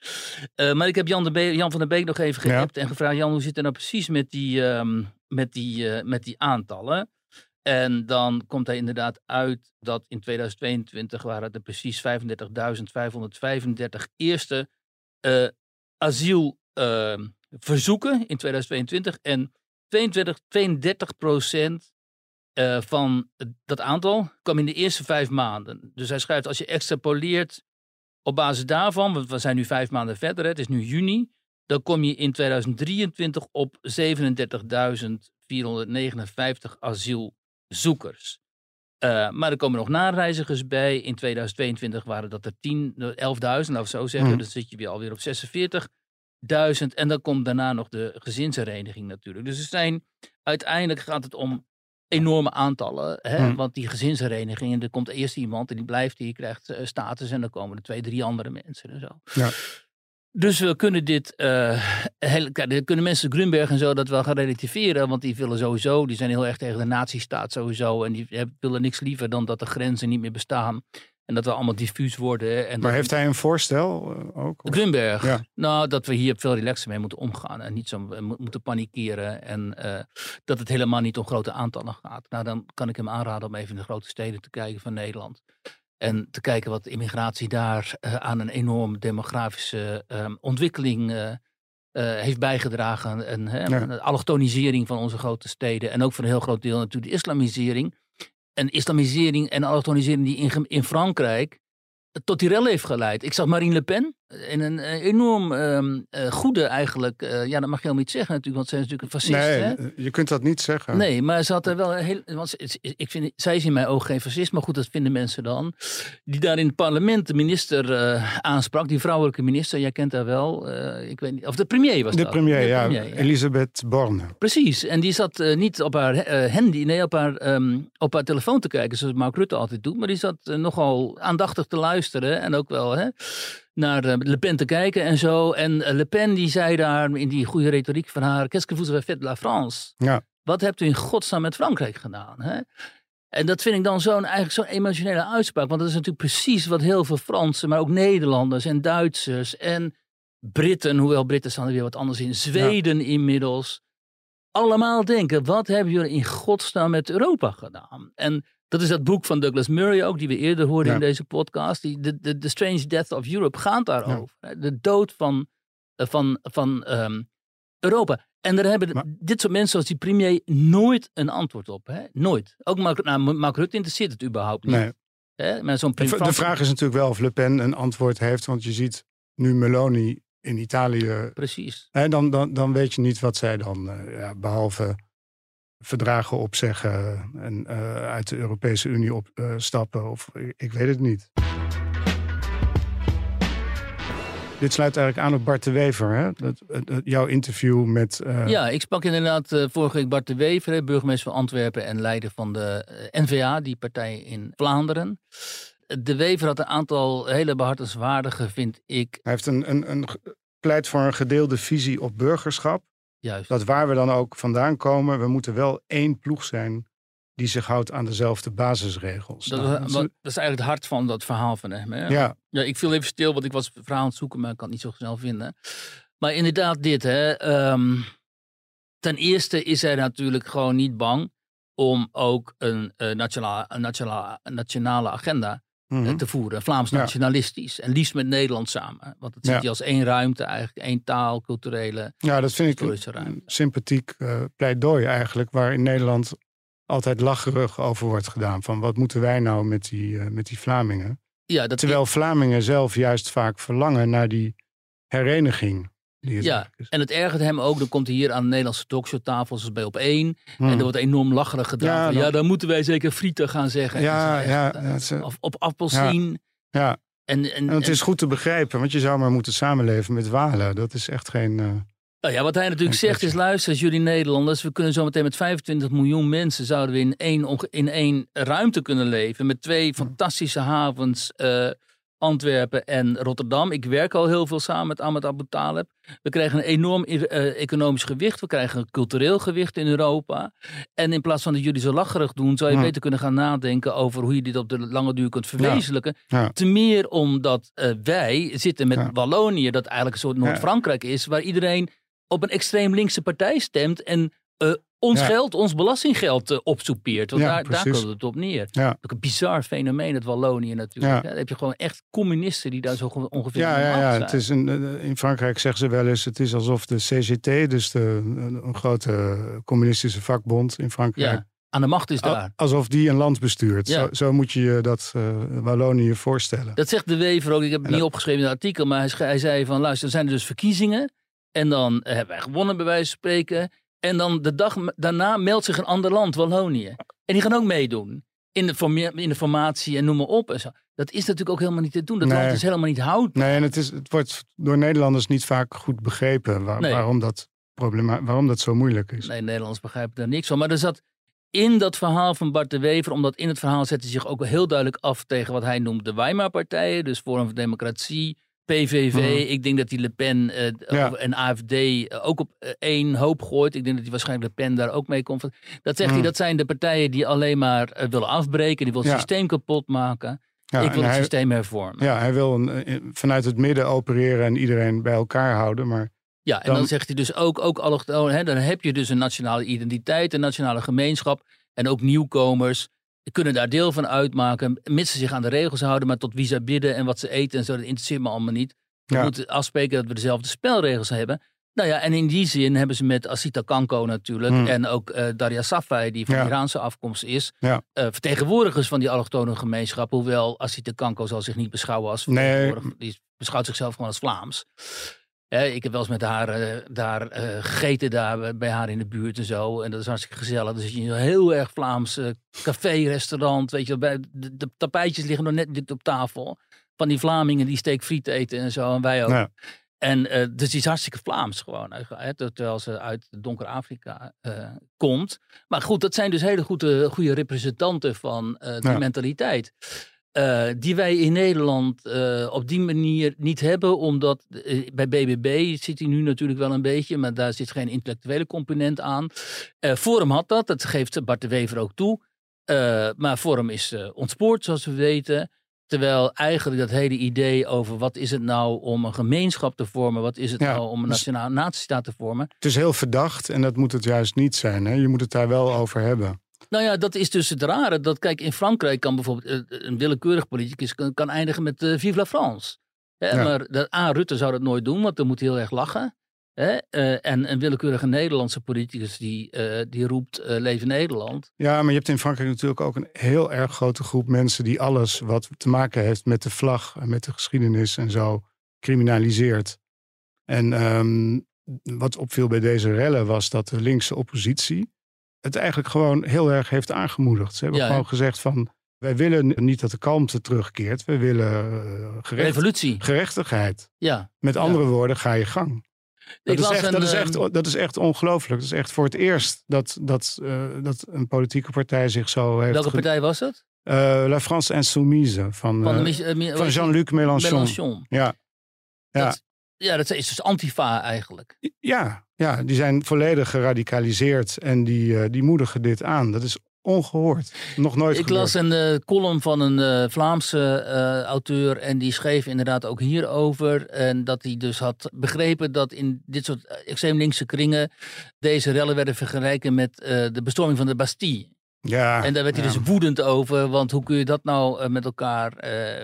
Eh, maar ik heb Jan, de Be- Jan van der Beek nog even Ja. geappt en gevraagd, Jan, hoe zit het nou precies met die, ehm, met die, eh, met die aantallen? En dan komt hij inderdaad uit dat in 2022 waren er precies 35.535 eerste asielverzoeken in 2022. En 22, 32 procent uh, van dat aantal kwam in de eerste vijf maanden. Dus hij schrijft, als je extrapoleert op basis daarvan, want we zijn nu vijf maanden verder, het is nu juni, dan kom je in 2023 op 37.459 asielzoekers. Uh, maar er komen nog nareizigers bij. In 2022 waren dat er 10, 11.000, laten we zo zeggen. Mm. Dan zit je weer alweer op 46.000. En dan komt daarna nog de gezinshereniging natuurlijk. Dus er zijn, uiteindelijk gaat het om enorme aantallen. Hè? Hmm. Want die gezinsherenigingen, er komt eerst iemand en die blijft, die krijgt uh, status. En dan komen er twee, drie andere mensen en zo. Ja. Dus we kunnen dit, uh, heel, kunnen mensen Grunberg en zo dat wel gaan relativeren. Want die willen sowieso, die zijn heel erg tegen de nazistaat sowieso. En die willen niks liever dan dat de grenzen niet meer bestaan. En dat we allemaal diffuus worden. En maar heeft hij een voorstel uh, ook? Grunberg? Ja. Nou, dat we hier veel relaxer mee moeten omgaan. En niet zo moeten panikeren. En uh, dat het helemaal niet om grote aantallen gaat. Nou, dan kan ik hem aanraden om even in de grote steden te kijken van Nederland. En te kijken wat immigratie daar uh, aan een enorm demografische um, ontwikkeling heeft bijgedragen. En ja. de allochtonisering van onze grote steden. En ook voor een heel groot deel natuurlijk de islamisering een islamisering en allochtonisering die in, in Frankrijk tot die rel heeft geleid. Ik zag Marine Le Pen in een eh, enorm um, uh, goede eigenlijk, uh, ja dat mag je helemaal niet zeggen natuurlijk, want zij is natuurlijk een fascist. Nee, hè? je kunt dat niet zeggen. Nee, maar ze had er wel heel, want ik vind, zij is in mijn ogen geen fascist, maar goed, dat vinden mensen dan. Die daar in het parlement de minister aansprak, die vrouwelijke minister, jij kent haar wel, ik weet niet, of de premier was de dat. Premier, de ja, premier, ja, Elisabeth Borne. Precies, en die zat niet op haar handy, nee, op haar, um, op haar telefoon te kijken, zoals Mark Rutte altijd doet, maar die zat nogal aandachtig te luisteren en ook wel, hè naar eh, Le Pen te kijken en zo. En eh, Le Pen die zei daar in die goede retoriek van haar... Qu'est-ce que vous avez fait de la France? Ja. Wat hebt u in godsnaam met Frankrijk gedaan? Hè? En dat vind ik dan zo'n eigenlijk zo'n emotionele uitspraak. Want dat is natuurlijk precies wat heel veel Fransen, maar ook Nederlanders en Duitsers en Britten, hoewel Britten staan er weer wat anders in, Zweden inmiddels, allemaal denken: wat hebben jullie in godsnaam met Europa gedaan? En dat is dat boek van Douglas Murray ook, die we eerder hoorden in deze podcast. Die, the, the, Strange Death of Europe gaat daarover. De dood van, eh, van, van um, Europa. En daar hebben dit soort mensen zoals die premier nooit een antwoord op. Hè? Nooit. Ook Mark, nou, Mark Rutte interesseert het überhaupt niet. Nee. Hè? Maar de, de vraag is natuurlijk wel of Le Pen een antwoord heeft. Want je ziet nu Meloni in Italië. Precies. Hè, dan, dan, dan weet je niet wat zij dan, uh, ja, behalve verdragen opzeggen en uh, uit de Europese Unie opstappen. Uh, of ik weet het niet. Dit sluit eigenlijk aan op Bart de Wever, hè? Dat, dat, jouw interview met... Uh... Ja, ik sprak inderdaad vorige week Bart de Wever, burgemeester van Antwerpen en leider van de NVA, die partij in Vlaanderen. De Wever had een aantal hele behartenswaardige, vind ik... Hij heeft een, een, een pleit voor een gedeelde visie op burgerschap. Juist. Dat waar we dan ook vandaan komen, we moeten wel één ploeg zijn die zich houdt aan dezelfde basisregels. Dat, nou, dat, dat is eigenlijk het hart van dat verhaal van hem. Hè? Ja. ja. Ik viel even stil, want ik was het verhaal aan het zoeken, maar ik kan het niet zo snel vinden. Maar inderdaad dit, hè. Um, ten eerste is hij natuurlijk gewoon niet bang om ook een, uh, nationale, een nationale, nationale agenda mm te voeren. Vlaams nationalistisch. En liefst met Nederland samen. Want het ziet je als één ruimte eigenlijk. één taal, culturele Ja, dat vind ik een sympathiek uh, pleidooi eigenlijk. Waar in Nederland altijd lacherig over wordt gedaan. Van wat moeten wij nou met die, uh, met die Vlamingen? Ja, dat Terwijl Vlamingen zelf juist vaak verlangen naar die hereniging ja, en het ergert hem ook. Dan komt hij hier aan de Nederlandse talkshowtafels zoals bij op één. En er hmm. wordt enorm lacherig gedaan. Ja, ja, dan moeten wij zeker frieten gaan zeggen. Ja, ja. Uh, of op appelsien. Ja. En, en, en, het is goed te begrijpen, want je zou maar moeten samenleven met Walen. Dat is echt geen... Uh, nou ja, wat hij natuurlijk zegt is, luister, jullie Nederlanders, we kunnen zo meteen met 25 miljoen mensen, zouden we in één, in één ruimte kunnen leven. Met twee fantastische havens, uh, Antwerpen en Rotterdam. Ik werk al heel veel samen met Ahmed Abu Talib. We krijgen een enorm uh, economisch gewicht. We krijgen een cultureel gewicht in Europa. En in plaats van dat jullie zo lacherig doen, zou je beter kunnen gaan nadenken over hoe je dit op de lange duur kunt verwezenlijken. Ja. Te meer omdat uh, wij zitten met Wallonië, dat eigenlijk een soort Noord-Frankrijk is, waar iedereen op een extreem linkse partij stemt en uh, ons Ja. geld, ons belastinggeld uh, opsoepeert. Want Ja, daar, daar komt het op neer. Ja. Ook een bizar fenomeen, het Wallonië natuurlijk. Ja. Dan heb je gewoon echt communisten die daar zo onge- ongeveer Ja, ja, ja. zijn. Het is een, eh, in Frankrijk zeggen ze wel eens: het is alsof de CGT, dus de, een, grote communistische vakbond in Frankrijk, ja, aan de macht is daar. alsof die een land bestuurt. Ja. Zo, zo moet je je dat eh, Wallonië voorstellen. Dat zegt de Wever ook. Ik heb het En niet dat- opgeschreven in het artikel. Maar hij, zei van luister, er zijn er dus verkiezingen. En dan hebben wij gewonnen bij wijze van spreken. En dan de dag daarna meldt zich een ander land, Wallonië. En die gaan ook meedoen. In de, in de formatie en noem maar op. En zo. Dat is natuurlijk ook helemaal niet te doen. Dat Nee. land is helemaal niet houdbaar. Nee, en het, is, het wordt door Nederlanders niet vaak goed begrepen waar- Nee. waarom, dat problema waarom dat zo moeilijk is. Nee, Nederlands begrijpen daar niks van. Maar er zat in dat verhaal van Bart de Wever, omdat in het verhaal zette hij zich ook heel duidelijk af tegen wat hij noemt de Weimar-partijen. Dus Forum voor Democratie, PVV. Mhm. Ik denk dat die Le Pen eh, Ja. en AFD eh, ook op eh, één hoop gooit. Ik denk dat hij waarschijnlijk Le Pen daar ook mee komt. Dat zegt hij, Mhm. dat zijn de partijen die alleen maar willen afbreken. Die wil het Ja. systeem kapot maken. Ja, Ik wil het hij- systeem hervormen. Ja, hij wil een, vanuit het midden opereren en iedereen bij elkaar houden. Maar Ja, en dan, Dan- zegt hij dus ook, ook allochtonen, dan heb je dus een nationale identiteit, een nationale gemeenschap. En ook nieuwkomers kunnen daar deel van uitmaken, mits ze zich aan de regels houden. Maar tot wie ze bidden en wat ze eten en zo, dat interesseert me allemaal niet. We Ja. moeten afspreken dat we dezelfde spelregels hebben. Nou ja, en in die zin hebben ze met Asita Kanko natuurlijk Hmm. en ook eh, Daria Safai, die van Ja. Iraanse afkomst is, Ja. eh, vertegenwoordigers van die allochtone gemeenschap. Hoewel Asita Kanko zal zich niet beschouwen als Nee. vertegenwoordiger. Die beschouwt zichzelf gewoon als Vlaams. Hè, ik heb wel eens met haar eh, daar eh, gegeten daar bij haar in de buurt en zo. En dat is hartstikke gezellig. Dan zit je in een heel erg Vlaams eh, café, restaurant. Weet je, bij, de, de tapijtjes liggen nog net op tafel. Van die Vlamingen die steekfriet eten en zo. En wij ook. Ja. En eh, dus die is hartstikke Vlaams gewoon. Hè, terwijl ze uit donker Afrika eh, komt. Maar goed, dat zijn dus hele goede, goede representanten van eh, die Ja. mentaliteit. Eh, die wij in Nederland eh, op die manier niet hebben, omdat eh, bij BBB zit hij nu natuurlijk wel een beetje, maar daar zit geen intellectuele component aan. Forum had dat, dat geeft Bart de Wever ook toe. Maar Forum is ontspoord, zoals we weten. Terwijl eigenlijk dat hele idee over wat is het nou om een gemeenschap te vormen, wat is het Ja, nou om een dus- nationale natiestaat te vormen. het is heel verdacht en dat moet het juist niet zijn. Hè? Je moet het daar wel over hebben. Nou ja, dat is dus het rare. Dat, kijk, in Frankrijk kan bijvoorbeeld eh, een willekeurig politicus kan, kan eindigen met eh, Vive la France. Hè, Ja. Maar de, A. Rutte zou dat nooit doen, want dan moet hij heel erg lachen. Hè? Eh, en een willekeurige Nederlandse politicus die, eh, die roept eh, Leven Nederland. Ja, maar je hebt in Frankrijk natuurlijk ook een heel erg grote groep mensen die alles wat te maken heeft met de vlag en met de geschiedenis en zo criminaliseert. En ehm, wat opviel bij deze rellen was dat de linkse oppositie het eigenlijk gewoon heel erg heeft aangemoedigd. Ze hebben Ja, gewoon gezegd van wij willen niet dat de kalmte terugkeert. We willen eh, gerecht- Revolutie. gerechtigheid. Ja. Met andere woorden, ga je gang. Dat, Ik is echt, een, dat, is eh, echt, dat is echt ongelooflijk. Dat is echt voor het eerst dat, dat, eh, dat een politieke partij zich zo heeft... Welke partij was het? Eh, La France Insoumise van, Van, van Jean-Luc Mélenchon. Mélenchon. Ja. Ja. Dat, ja, dat is dus Antifa eigenlijk. Ja, ja, die zijn volledig geradicaliseerd en die, eh, die moedigen dit aan. Dat is ongehoord. Nog nooit Ik gebeurd. las een eh, column van een eh, Vlaamse auteur en die schreef inderdaad ook hierover. En dat hij dus had begrepen dat in dit soort extreem linkse kringen deze rellen werden vergeleken met de bestorming van de Bastille. Ja, En daar werd hij ja. dus woedend over, want hoe kun je dat nou met elkaar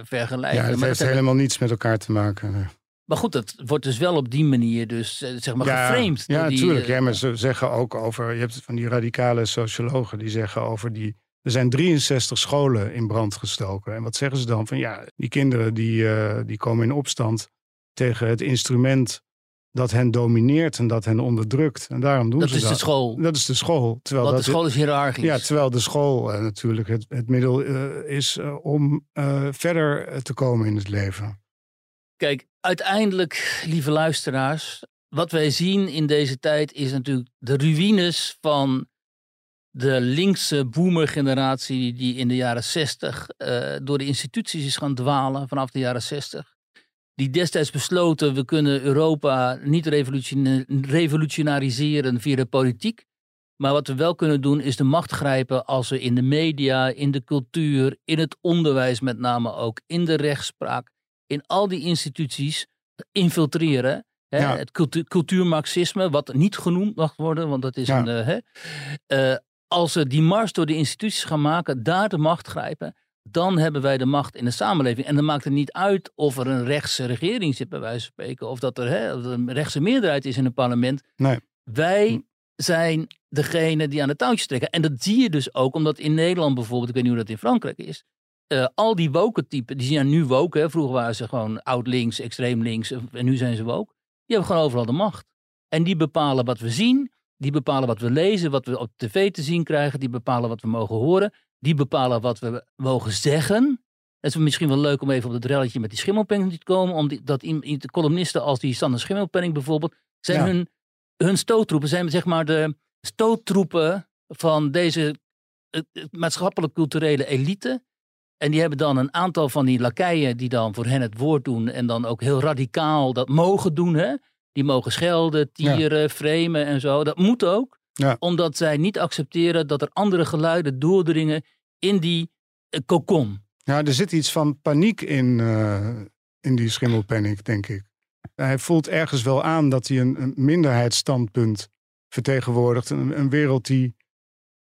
vergelijken? Ja, het maar, heeft helemaal niets met elkaar te maken. nee. Maar goed, dat wordt dus wel op die manier dus eh, zeg maar ja, geframed. Ja, natuurlijk. eh, Ja, maar ze zeggen ook over... Je hebt van die radicale sociologen die zeggen over die... Er zijn 63 scholen in brand gestoken. En wat zeggen ze dan? Van ja, die kinderen die, eh, die komen in opstand tegen het instrument dat hen domineert en dat hen onderdrukt. En daarom doen dat ze is dat. de school. Dat is de school. Terwijl Want de dat school is hiërarchisch. Ja, terwijl de school eh, natuurlijk het, het middel eh, is eh, om eh, verder eh, te komen in het leven. Kijk, uiteindelijk, lieve luisteraars, wat wij zien in deze tijd is natuurlijk de ruïnes van de linkse boomergeneratie die in de jaren 60 eh, door de instituties is gaan dwalen vanaf de jaren 60. Die destijds besloten, we kunnen Europa niet revolutiona- revolutionariseren via de politiek. Maar wat we wel kunnen doen is de macht grijpen als we in de media, in de cultuur, in het onderwijs met name ook, in de rechtspraak, in al die instituties infiltreren Hè? Ja. Het cultu cultuurmarxisme, wat niet genoemd mag worden, want dat is Ja. een. eh, hè? Eh, als ze die mars door de instituties gaan maken, daar de macht grijpen, dan hebben wij de macht in de samenleving. En dan maakt het niet uit of er een rechtse regering zit, bij wijze van spreken, of dat er, hè, of er een rechtse meerderheid is in het parlement. Nee. Wij Hm. zijn degene die aan de touwtjes trekken. En dat zie je dus ook, omdat in Nederland bijvoorbeeld, ik weet niet hoe dat in Frankrijk is, eh, al die woke typen, die zijn nu woke. Hè. Vroeger waren ze gewoon oud links, extreem links. En nu zijn ze woke. Die hebben gewoon overal de macht. En die bepalen wat we zien. Die bepalen wat we lezen, wat we op tv te zien krijgen. Die bepalen wat we mogen horen. Die bepalen wat we mogen zeggen. Het is misschien wel leuk om even op het relletje met die schimmelpenning te komen. Omdat dat de columnisten als die Sander Schimmelpenning bijvoorbeeld, zijn Ja. hun, hun stoottroepen, zijn zeg maar de stoottroepen van deze eh, eh, maatschappelijk-culturele elite. En die hebben dan een aantal van die lakeien die dan voor hen het woord doen. En dan ook heel radicaal dat mogen doen. Hè? Die mogen schelden, tieren, framen en zo. Dat moet ook. Ja. Omdat zij niet accepteren dat er andere geluiden doordringen in die eh, kokon. Ja, er zit iets van paniek in, eh, in die schimmelpenning, denk ik. Hij voelt ergens wel aan dat hij een, een minderheidsstandpunt vertegenwoordigt. Een, een wereld die,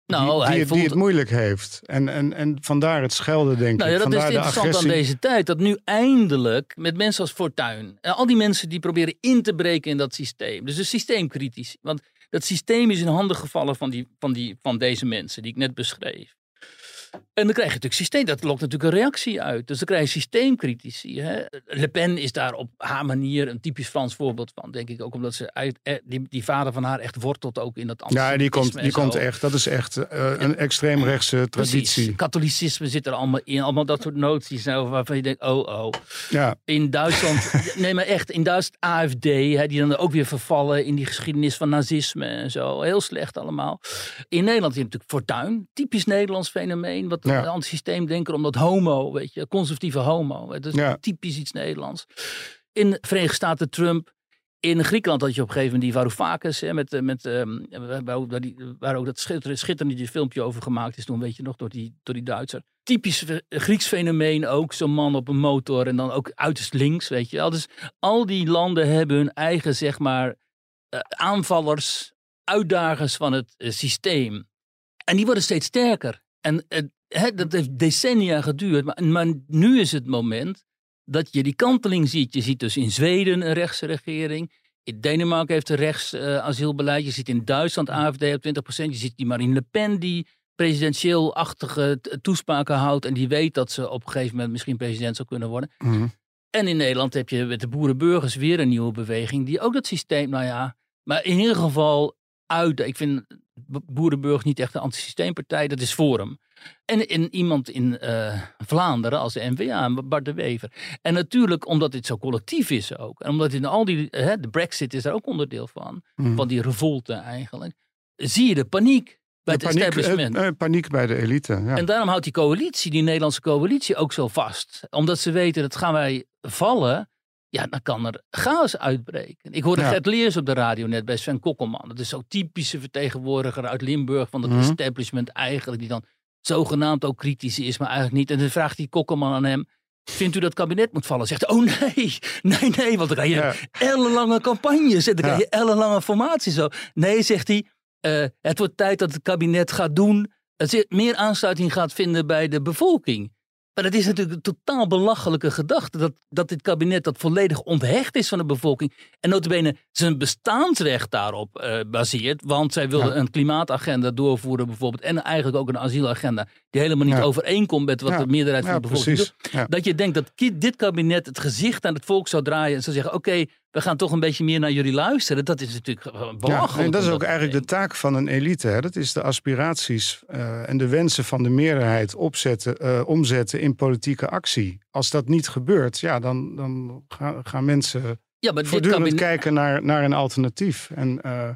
Nou, die, het, voelt... die het moeilijk heeft. En, en, en vandaar het schelden, denk Nou ja, ik. dat is Vandaar de interessant agressie. aan deze tijd. Dat nu eindelijk met mensen als Fortuyn. En al die mensen die proberen in te breken in dat systeem. Dus de systeemkritisch. Want dat systeem is in handen gevallen van, die, van, die, van deze mensen die ik net beschreef. En dan krijg je natuurlijk systeem. Dat lokt natuurlijk een reactie uit. Dus dan krijg je systeemcritici. Hè? Le Pen is daar op haar manier een typisch Frans voorbeeld van. Denk ik ook omdat ze uit, eh, die, die vader van haar echt wortelt ook in dat Ja, die komt, die komt echt. Dat is echt eh, een extreemrechtse traditie. Precies. Katholicisme zit er allemaal in. Allemaal dat soort noties nou, waarvan je denkt, oh, oh. Ja, In Duitsland, nee maar echt, in Duitsland AFD, hè, die dan ook weer vervallen in die geschiedenis van nazisme en zo. Heel slecht allemaal. In Nederland heb je natuurlijk Fortuyn, typisch Nederlands fenomeen. Wat Ja. een antisysteemdenker, omdat homo, weet je, conservatieve homo. Het is Ja. typisch iets Nederlands. In de Verenigde Staten Trump. In Griekenland had je op een gegeven moment die Varoufakis, hè, met, eh, met, ehm, waar, die, waar ook dat schitterende, schitterende filmpje over gemaakt is toen, weet je nog, door die, door die Duitser. Typisch eh, Grieks fenomeen ook, zo'n man op een motor en dan ook uiterst links, weet je wel. Dus al die landen hebben hun eigen, zeg maar, eh, aanvallers, uitdagers van het systeem. En die worden steeds sterker. En eh, dat heeft decennia geduurd, maar, maar nu is het moment dat je die kanteling ziet. Je ziet dus in Zweden een rechtse regering. In Denemarken heeft een rechts eh, asielbeleid. Je ziet in Duitsland AFD op 20%. Je ziet die Marine Le Pen die presidentieel-achtige t- toespraken houdt. En die weet dat ze op een gegeven moment misschien president zou kunnen worden. mhm. En in Nederland heb je met de boerenburgers weer een nieuwe beweging. Die ook dat systeem, nou ja. Maar in ieder geval uit. Ik vind boerenburgers niet echt een antisysteempartij. Dat is Forum. En, en iemand in eh, Vlaanderen als de NVA, Bart de Wever. En natuurlijk omdat dit zo collectief is ook. En omdat in al die, hè, de brexit is daar ook onderdeel van. Mhm. Van die revolte eigenlijk. Zie je de paniek bij De het paniek, establishment. eh, eh, paniek bij de elite. Ja. En daarom houdt die coalitie, die Nederlandse coalitie, ook zo vast. Omdat ze weten dat gaan wij vallen, ja, dan kan er chaos uitbreken. Ik hoorde Ja. Gert Leers op de radio net bij Sven Kokkelman. Dat is zo'n typische vertegenwoordiger uit Limburg van het Mhm. establishment eigenlijk. Die dan zogenaamd ook kritisch is, maar eigenlijk niet. En dan vraagt die Kokkelman aan hem, vindt u dat het kabinet moet vallen? Zegt oh nee, nee, nee, want dan krijg je Ja. ellenlange campagnes. En dan Ja. je ellenlange formaties. Zo. Nee, zegt hij, eh, het wordt tijd dat het kabinet gaat doen. Het meer aansluiting gaat vinden bij de bevolking. Maar dat is natuurlijk een totaal belachelijke gedachte. Dat, dat dit kabinet dat volledig onthecht is van de bevolking. En notabene zijn bestaansrecht daarop eh, baseert. Want zij wilden Ja. een klimaatagenda doorvoeren bijvoorbeeld. En eigenlijk ook een asielagenda. Die helemaal niet Ja. overeenkomt met wat Ja. de meerderheid van de bevolking precies. doet. Dat je denkt dat dit kabinet het gezicht aan het volk zou draaien. En zou zeggen, oké, we gaan toch een beetje meer naar jullie luisteren. Dat is natuurlijk Ja, belachelijk. en dat is ook eigenlijk de taak van een elite. Hè? Dat is de aspiraties eh, en de wensen van de meerderheid opzetten, eh, omzetten in politieke actie. Als dat niet gebeurt, ja, dan, dan gaan, gaan mensen Ja, maar voortdurend kabinet, kijken naar, naar een alternatief. En, eh,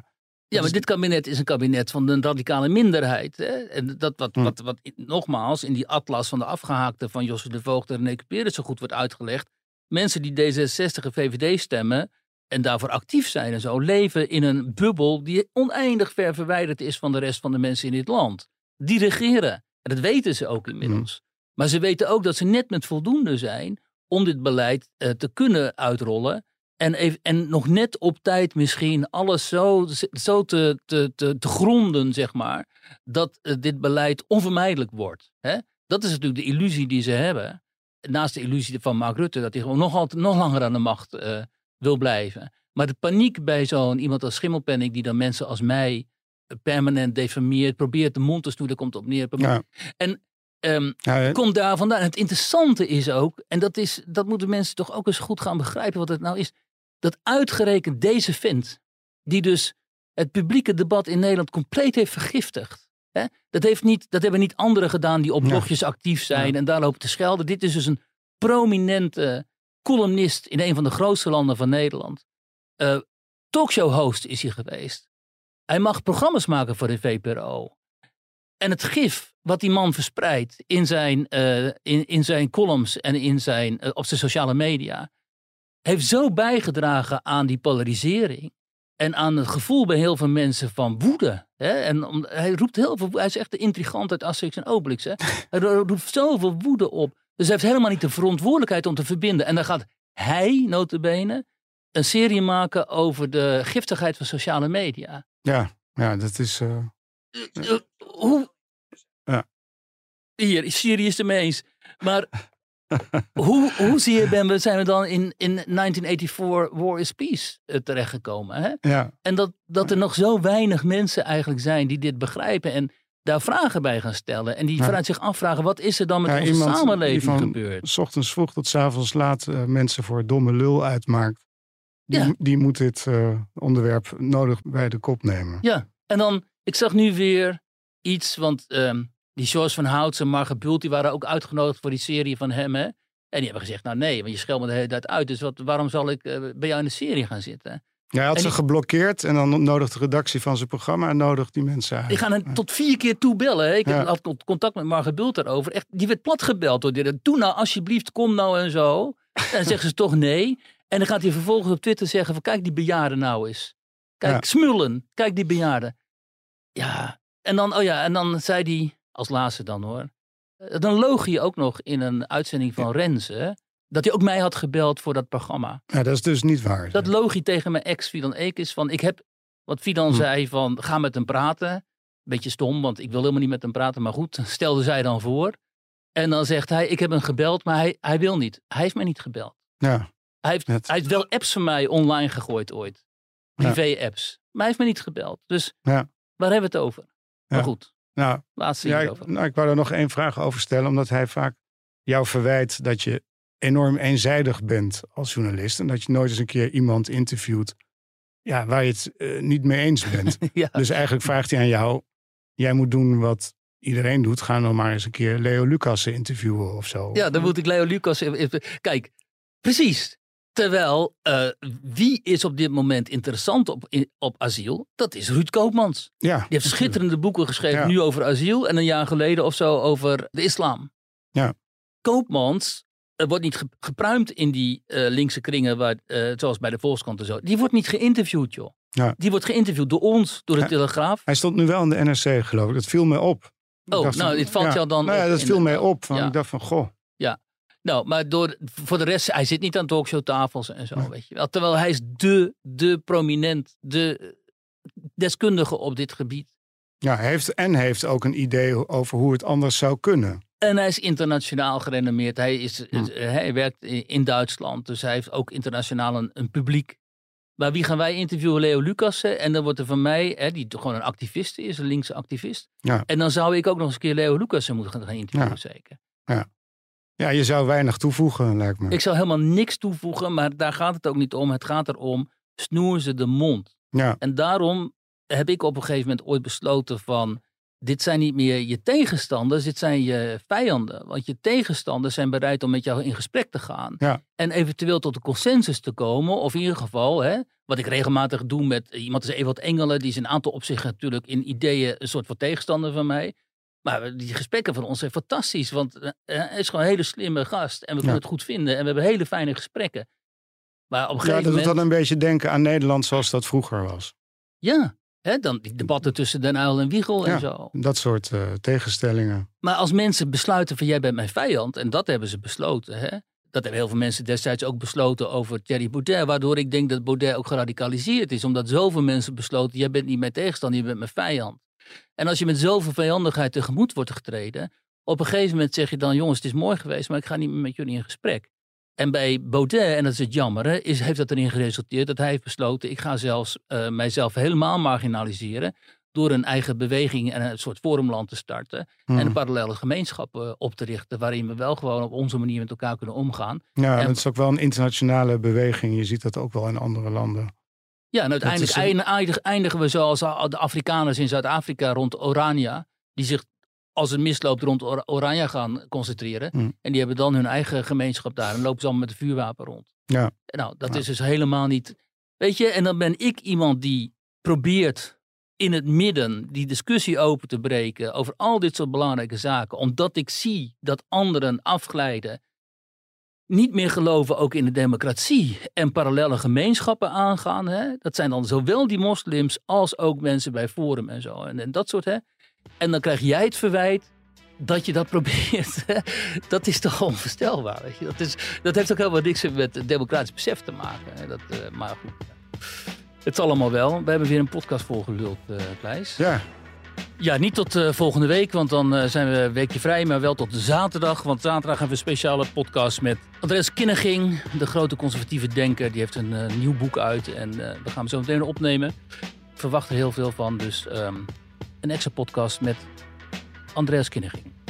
Ja, maar dit kabinet is een kabinet van de radicale minderheid. Hè? En dat wat, Hm. wat, wat nogmaals in die atlas van de afgehaakte van Josse de Voogd en René Cuperes zo goed wordt uitgelegd. Mensen die D66 en VVD stemmen en daarvoor actief zijn en zo, leven in een bubbel die oneindig ver verwijderd is van de rest van de mensen in dit land. Die regeren. En dat weten ze ook inmiddels. Maar ze weten ook dat ze net met voldoende zijn om dit beleid eh, te kunnen uitrollen. En, even, en nog net op tijd misschien alles zo, zo te, te, te, te gronden, zeg maar, dat eh, dit beleid onvermijdelijk wordt. Hè? Dat is natuurlijk de illusie die ze hebben. Naast de illusie van Mark Rutte, dat hij gewoon nog, altijd, nog langer aan de macht eh, wil blijven. Maar de paniek bij zo'n iemand als Schimmelpenning, die dan mensen als mij permanent defameert, probeert de mond te snoeden, komt op neer. Ja. En ehm, Ja, komt daar vandaan. Het interessante is ook, en dat, is, dat moeten mensen toch ook eens goed gaan begrijpen wat het nou is, dat uitgerekend deze vent, die dus het publieke debat in Nederland compleet heeft vergiftigd. Hè? Dat, heeft niet, dat hebben niet anderen gedaan die op Ja. blogjes actief zijn en daar lopen te schelden. Dit is dus een prominente columnist in een van de grootste landen van Nederland. Eh talkshow-host is hij geweest. Hij mag programma's maken voor de VPRO. En het gif wat die man verspreidt in zijn, eh, in, in zijn columns en in zijn, eh, op zijn sociale media, heeft zo bijgedragen aan die polarisering. En aan het gevoel bij heel veel mensen van woede. Hè? En om, hij roept heel veel, hij is echt de intrigant uit Asterix en Obelix. Hè? Hij ro- roept zoveel woede op. Dus hij heeft helemaal niet de verantwoordelijkheid om te verbinden. En dan gaat hij, notabene, een serie maken over de giftigheid van sociale media. ja, ja, dat is. Eh, hoe... Ja. Hier, Syrië is het ermee eens. Maar hoe, hoe zie je, Ben, we zijn we dan in, in 1984 War is Peace eh, terechtgekomen? Hè? ja, En dat, dat er nog zo weinig mensen eigenlijk zijn die dit begrijpen en daar vragen bij gaan stellen. En die Ja. vanuit zich afvragen, wat is er dan met Ja, onze samenleving van- gebeurd? s ochtends vroeg tot s avonds laat eh, mensen voor domme lul uitmaakt. Die, Ja. die moet dit eh, onderwerp nodig bij de kop nemen. Ja, en dan, ik zag nu weer iets, want ehm, die George van Houts en Margaret Bult, die waren ook uitgenodigd voor die serie van hem, hè. En die hebben gezegd, nou nee, want je scheldt me de hele tijd uit, dus wat, waarom zal ik eh, bij jou in de serie gaan zitten? Ja, hij had En ze die- geblokkeerd en dan nodigt de redactie van zijn programma en nodigt die mensen uit. Die gaan er tot vier keer toe bellen. Hè. Ik Ja. had con- contact met Margaret Bult daarover. Echt, die werd platgebeld door dit. Doe nou alsjeblieft, kom nou en zo. En dan zeggen ze toch nee. En dan gaat hij vervolgens op Twitter zeggen van kijk die bejaarden nou eens. Kijk, Ja. smullen. Kijk die bejaarden. Ja, en dan, oh ja, en dan zei hij, als laatste dan hoor. eh, Dan loog hij ook nog in een uitzending van Renze. Dat hij ook mij had gebeld voor dat programma. Ja, dat is dus niet waar. Dat loog hij tegen mijn ex Fidan Ekis van ik heb wat Fidan Hm. zei van ga met hem praten. Beetje stom, want ik wil helemaal niet met hem praten. Maar goed, stelde zij dan voor. En dan zegt hij ik heb hem gebeld, maar hij, hij wil niet. Hij heeft mij niet gebeld. ja, Hij heeft, Het- hij heeft wel apps van mij online gegooid ooit. Ja. Privé-apps. Maar hij heeft me niet gebeld. Dus Ja. waar hebben we het over? Maar goed, nou, laatste ja, ik, nou, ik wou er nog één vraag over stellen, omdat hij vaak jou verwijt dat je enorm eenzijdig bent als journalist en dat je nooit eens een keer iemand interviewt ja, waar je het eh, niet mee eens bent. ja. Dus eigenlijk vraagt hij aan jou, jij moet doen wat iedereen doet. Ga dan maar eens een keer Leo Lucas interviewen of zo. Ja, dan moet ik Leo Lucas Kijk, precies. Terwijl, eh, wie is op dit moment interessant op, in- op asiel? Dat is Ruud Koopmans. Ja, Die heeft schitterende boeken geschreven, Ja. nu over asiel en een jaar geleden of zo over de islam. Ja. Koopmans wordt niet ge- gepruimd in die eh, linkse kringen, waar, eh, zoals bij de Volkskrant en zo. Die wordt niet geïnterviewd, joh. Ja. Die wordt geïnterviewd door ons, door de Ja. Telegraaf. Hij stond nu wel in de NRC geloof ik. Dat viel me op. Oh, nou, dit valt ja, jou dan Nou ja, dat viel mij op. Van, Ja. Ik dacht van, goh. Nou, maar door, voor de rest, hij zit niet aan talkshowtafels en zo, weet je wel. Terwijl hij is de, de prominent, de deskundige op dit gebied. Ja, heeft, en heeft ook een idee over hoe het anders zou kunnen. En hij is internationaal gerenommeerd. Hij, is, Hm. eh, hij werkt in Duitsland, dus hij heeft ook internationaal een, een publiek. Maar wie gaan wij interviewen? Leo Lucassen. En dan wordt er van mij, hè, die toch gewoon een activist is, een linkse activist. Ja. En dan zou ik ook nog eens een keer Leo Lucassen moeten gaan gaan interviewen, zeker. Ja, je zou weinig toevoegen, lijkt me. Ik zou helemaal niks toevoegen, maar daar gaat het ook niet om. Het gaat erom, snoer ze de mond. Ja, En daarom heb ik op een gegeven moment ooit besloten van... dit zijn niet meer je tegenstanders, dit zijn je vijanden. Want je tegenstanders zijn bereid om met jou in gesprek te gaan. Ja. En eventueel tot een consensus te komen. Of in ieder geval, hè, wat ik regelmatig doe met iemand als Ewald Engelen... die is een aantal opzichten natuurlijk in ideeën een soort van tegenstander van mij... Maar die gesprekken van ons zijn fantastisch. Want eh, hij is gewoon een hele slimme gast. En we kunnen Ja. het goed vinden. En we hebben hele fijne gesprekken. Maar op een ja gegeven dat doet moment... dan een beetje denken aan Nederland zoals dat vroeger was. Ja, hè, dan die debatten tussen Den Uyl en Wiegel Ja. en zo. Dat soort eh, tegenstellingen. Maar als mensen besluiten van jij bent mijn vijand, en dat hebben ze besloten, hè, dat hebben heel veel mensen destijds ook besloten over Thierry Baudet. Waardoor ik denk dat Baudet ook geradicaliseerd is. Omdat zoveel mensen besloten, jij bent niet mijn tegenstander, je bent mijn vijand. En als je met zoveel vijandigheid tegemoet wordt getreden. Op een gegeven moment zeg je dan, jongens, het is mooi geweest, maar ik ga niet meer met jullie in gesprek. En bij Baudet, en dat is het jammer, is, heeft dat erin geresulteerd dat hij heeft besloten, ik ga zelfs uh, mijzelf helemaal marginaliseren door een eigen beweging en een soort forumland te starten. En een parallele gemeenschap uh, op te richten, waarin we wel gewoon op onze manier met elkaar kunnen omgaan. Ja, en dat is ook wel een internationale beweging. Je ziet dat ook wel in andere landen. Ja, en uiteindelijk een... eindigen we zoals de Afrikaners in Zuid-Afrika rond Orania, die zich als het misloopt rond Or Oranje gaan concentreren. Mm. En die hebben dan hun eigen gemeenschap daar en lopen ze allemaal met een vuurwapen rond. Ja. Nou, dat Ja. is dus helemaal niet. Weet je, en dan ben ik iemand die probeert in het midden die discussie open te breken over al dit soort belangrijke zaken, omdat ik zie dat anderen afglijden, niet meer geloven ook in de democratie en parallele gemeenschappen aangaan. Hè? Dat zijn dan zowel die moslims als ook mensen bij Forum en zo. En, en dat soort. Hè? En dan krijg jij het verwijt dat je dat probeert. Dat is toch onvoorstelbaar. Weet je? Dat, is, dat heeft ook helemaal niks met democratisch besef te maken. Hè? Dat, eh, maar goed. Het is allemaal wel. We hebben weer een podcast volgeluld, eh Kleis. Ja, Ja, niet tot eh, volgende week, want dan eh, zijn we een weekje vrij. Maar wel tot zaterdag. Want zaterdag hebben we een speciale podcast met Andreas Kinneging. De grote conservatieve denker. Die heeft een eh, nieuw boek uit. En we gaan hem zo meteen opnemen. Ik verwacht er heel veel van. Dus ehm, een extra podcast met Andreas Kinneging.